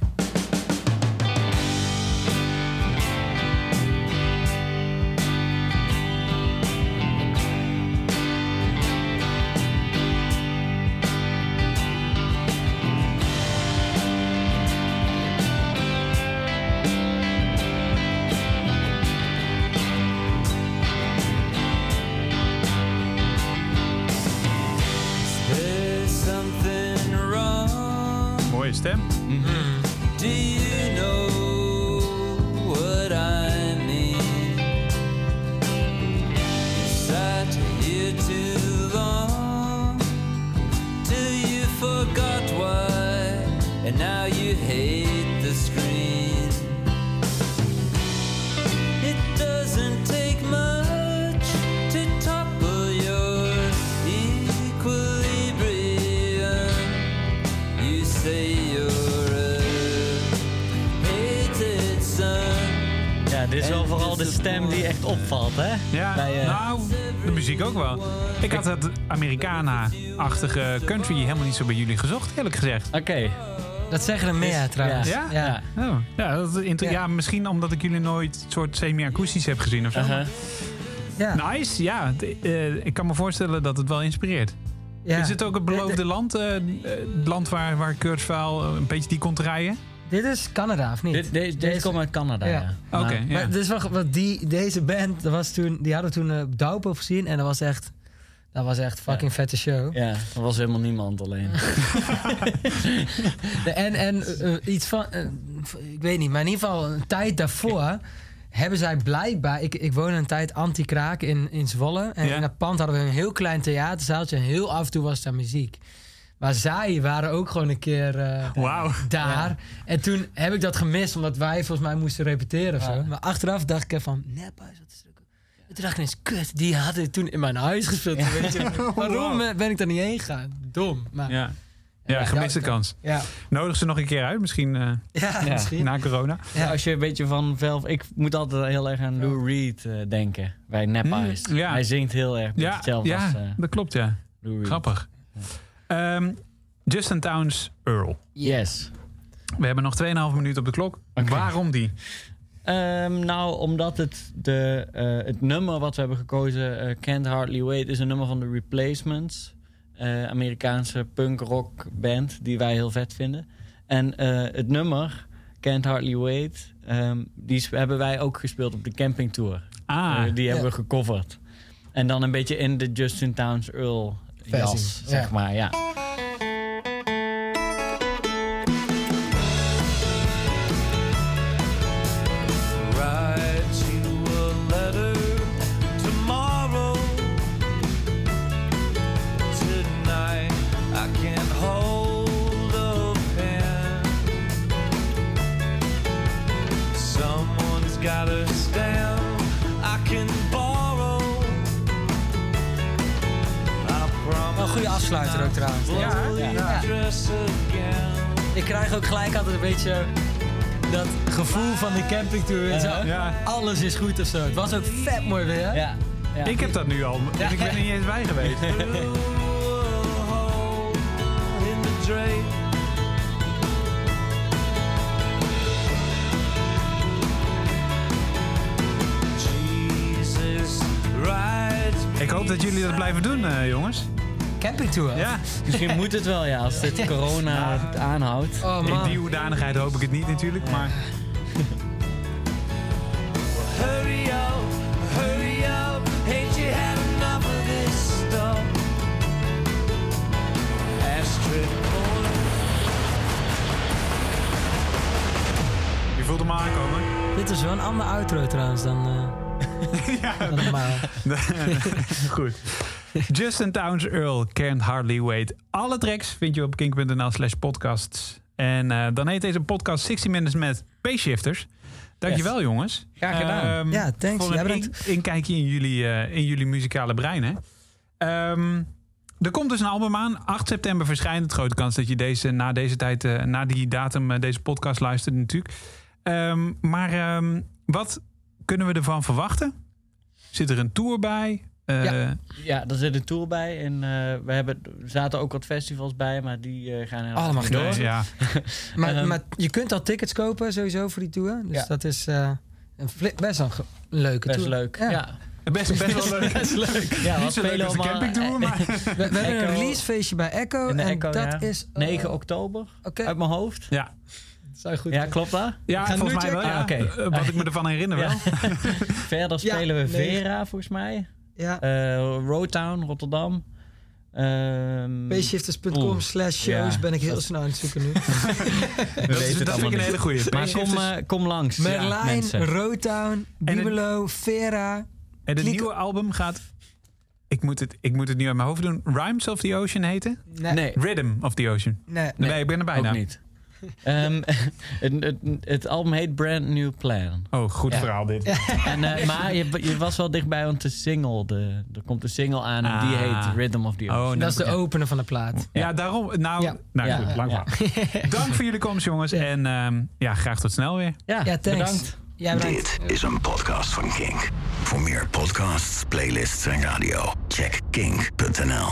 Muziek ook wel. Ik had het Americana-achtige country helemaal niet zo bij jullie gezocht, eerlijk gezegd.
Oké.
Dat zeggen er meer trouwens.
Ja?
Ja.
Oh, ja, dat is inter-
Ja.
ja, misschien omdat ik jullie nooit soort semi-akoestisch heb gezien of zo.
Uh-huh.
Ja.
Nice, ja. D- eh, ik kan me voorstellen dat het wel inspireert.
Ja.
Is het ook het beloofde
De- de-
land? eh, eh, het land waar, waar een beetje die kon draaien?
Dit is Canada, of niet?
Dit, deze, deze komt uit Canada,
Ja.
ja.
Oké,
Maar-
ja.
Wat die, deze band, dat was toen, die hadden we toen uh, Douwpo gezien en dat was echt, dat was echt fucking vette show.
Ja, er was helemaal niemand alleen. (laughs)
En, en eh, eh, iets van, eh, ik weet niet, maar in ieder geval een tijd daarvoor hebben zij blijkbaar, ik, ik woonde een tijd anti-kraak in, in Zwolle en
Ja.
in dat pand hadden we een heel klein theaterzaaltje en heel af en toe was daar muziek. Maar zij waren ook gewoon een keer eh, daar. En toen heb ik dat gemist, omdat wij volgens mij moesten repeteren of
Ja.
zo. Maar achteraf dacht ik even van, nephuis, wat is er ook... En toen dacht ik ineens, kut, die hadden toen in mijn huis gespeeld. Weet je. (laughs) Waarom eh, ben ik daar niet heen gegaan? Dom. Maar, ja,
Ja, gemiste
ja,
kans.
ja,
Nodig ze nog een keer uit, misschien eh,
ja,
Ja.
misschien.
na corona.
Ja.
Als je een beetje van Velv... Ik moet altijd heel erg aan Lou Reed eh, denken. Bij Eyes.
ja.
Hij zingt heel erg
Ja, ja
als eh,
dat klopt, ja.
Lou Reed.
Grappig. Ehm, Justin Towns, Earl.
Yes.
We hebben nog 2,5 minuten op de klok. Waarom die?
Ehm, nou, omdat het, de, eh, het nummer wat we hebben gekozen, eh, Can't Hardly Wait, is een nummer van The Replacements. eh, Amerikaanse punk-rock band die wij heel vet vinden. En eh, het nummer, Can't Hardly Wait, ehm, die hebben wij ook gespeeld op de campingtour.
Ah,
die hebben
ja.
we gecoverd. En dan een beetje in de Justin Towns Earl jas, zeg maar. Ja.
De campingtour. en zo.
Ja.
Alles is goed of zo. Het was ook vet mooi weer.
Ja. ja.
Ik heb dat nu al. En ik ben er niet eens bij geweest. (laughs) Ik hoop dat jullie dat blijven doen, eh, jongens.
Campingtour?
Ja.
Misschien moet het wel, ja, als dit (laughs) corona aanhoudt.
Oh
In die hoedanigheid hoop ik het niet natuurlijk. Maar
wel een ander outro trouwens dan, eh, (laughs) dan normaal. (laughs)
Goed. Justin Towns Earl, Can't Hardly Wait. Alle tracks vind je op kink.nl slash podcasts. En eh, dan heet deze podcast 60 Minutes met P-Shifters. Dankjewel jongens.
Graag gedaan.
Ehm,
Ja, thanks.
Voor
Ja,
een in- inkijkje in jullie, eh, in jullie muzikale brein. Hè? Ehm, er komt dus een album aan. 8 september verschijnt het. Grote kans dat je deze, na deze tijd, eh, na die datum, deze podcast luistert natuurlijk. Ehm, maar ehm, wat kunnen we ervan verwachten? Zit er een tour bij? Eh,
Ja.
Ja, er zit een tour bij. En eh, we hebben, er zaten ook wat festivals bij, maar die eh, gaan helaas
Allemaal
niet door.
nee, ja. (laughs)
Maar,
Ehm,
maar je kunt al tickets kopen sowieso voor die tour. Dus
Ja.
dat is eh, een best wel een leuke
Best
tour.
leuk.
Ja.
Ja.
Best, best wel leuk.
Best leuk. Ja,
Niet zo leuk als
allemaal-
campingtour, maar...
We, we hebben een releasefeestje bij Echo. En
Echo,
dat
ja.
is... eh,
9 oktober,
Oké,
uit mijn hoofd.
Ja,
zou goed
Ja, klopt dat?
ja volgens mij wel. Ja.
Ah, oké.
Eh, Wat ik me ervan herinner wel.
Ja. (laughs) Verder
Ja,
spelen we
nee.
Vera, volgens mij.
Ja.
Eh Roadtown, Rotterdam. Ehm
Payshifters.com slash shows
Ja,
ben ik heel
dat-
snel aan het zoeken nu. (laughs) (laughs)
Dat, is, dat vind ik een hele goeie.
Maar kom, eh, kom langs. ja,
Merlijn,
mensen.
Rotown, Bibelo, Vera.
En het nieuwe album gaat... Ik moet, het, ik moet het nu uit mijn hoofd doen. Rhymes of the Ocean heten?
Nee,
Nee,
Rhythm of the Ocean.
nee.
Nee, ik ben er bijna.
ook niet. Ehm, (laughs) het, het, het album heet Brand New Plan.
Oh, goed
Ja.
verhaal dit.
En, eh, maar je, je was wel dichtbij, want de single, de, er komt een single aan en die
Ah.
heet Rhythm of the
Oh,
Ocean.
nou,
Dat is de opener van de plaat.
Ja, daarom. Nou,
Ja.
nou
Ja.
goed, lang
Ja.
verhaal. (laughs) Dank voor jullie komst, jongens. En ehm, ja, graag tot snel weer.
Ja,
Ja, thanks.
bedankt.
Ja.
Dit is een podcast van Kink. Voor meer podcasts, playlists en radio, check kink.nl.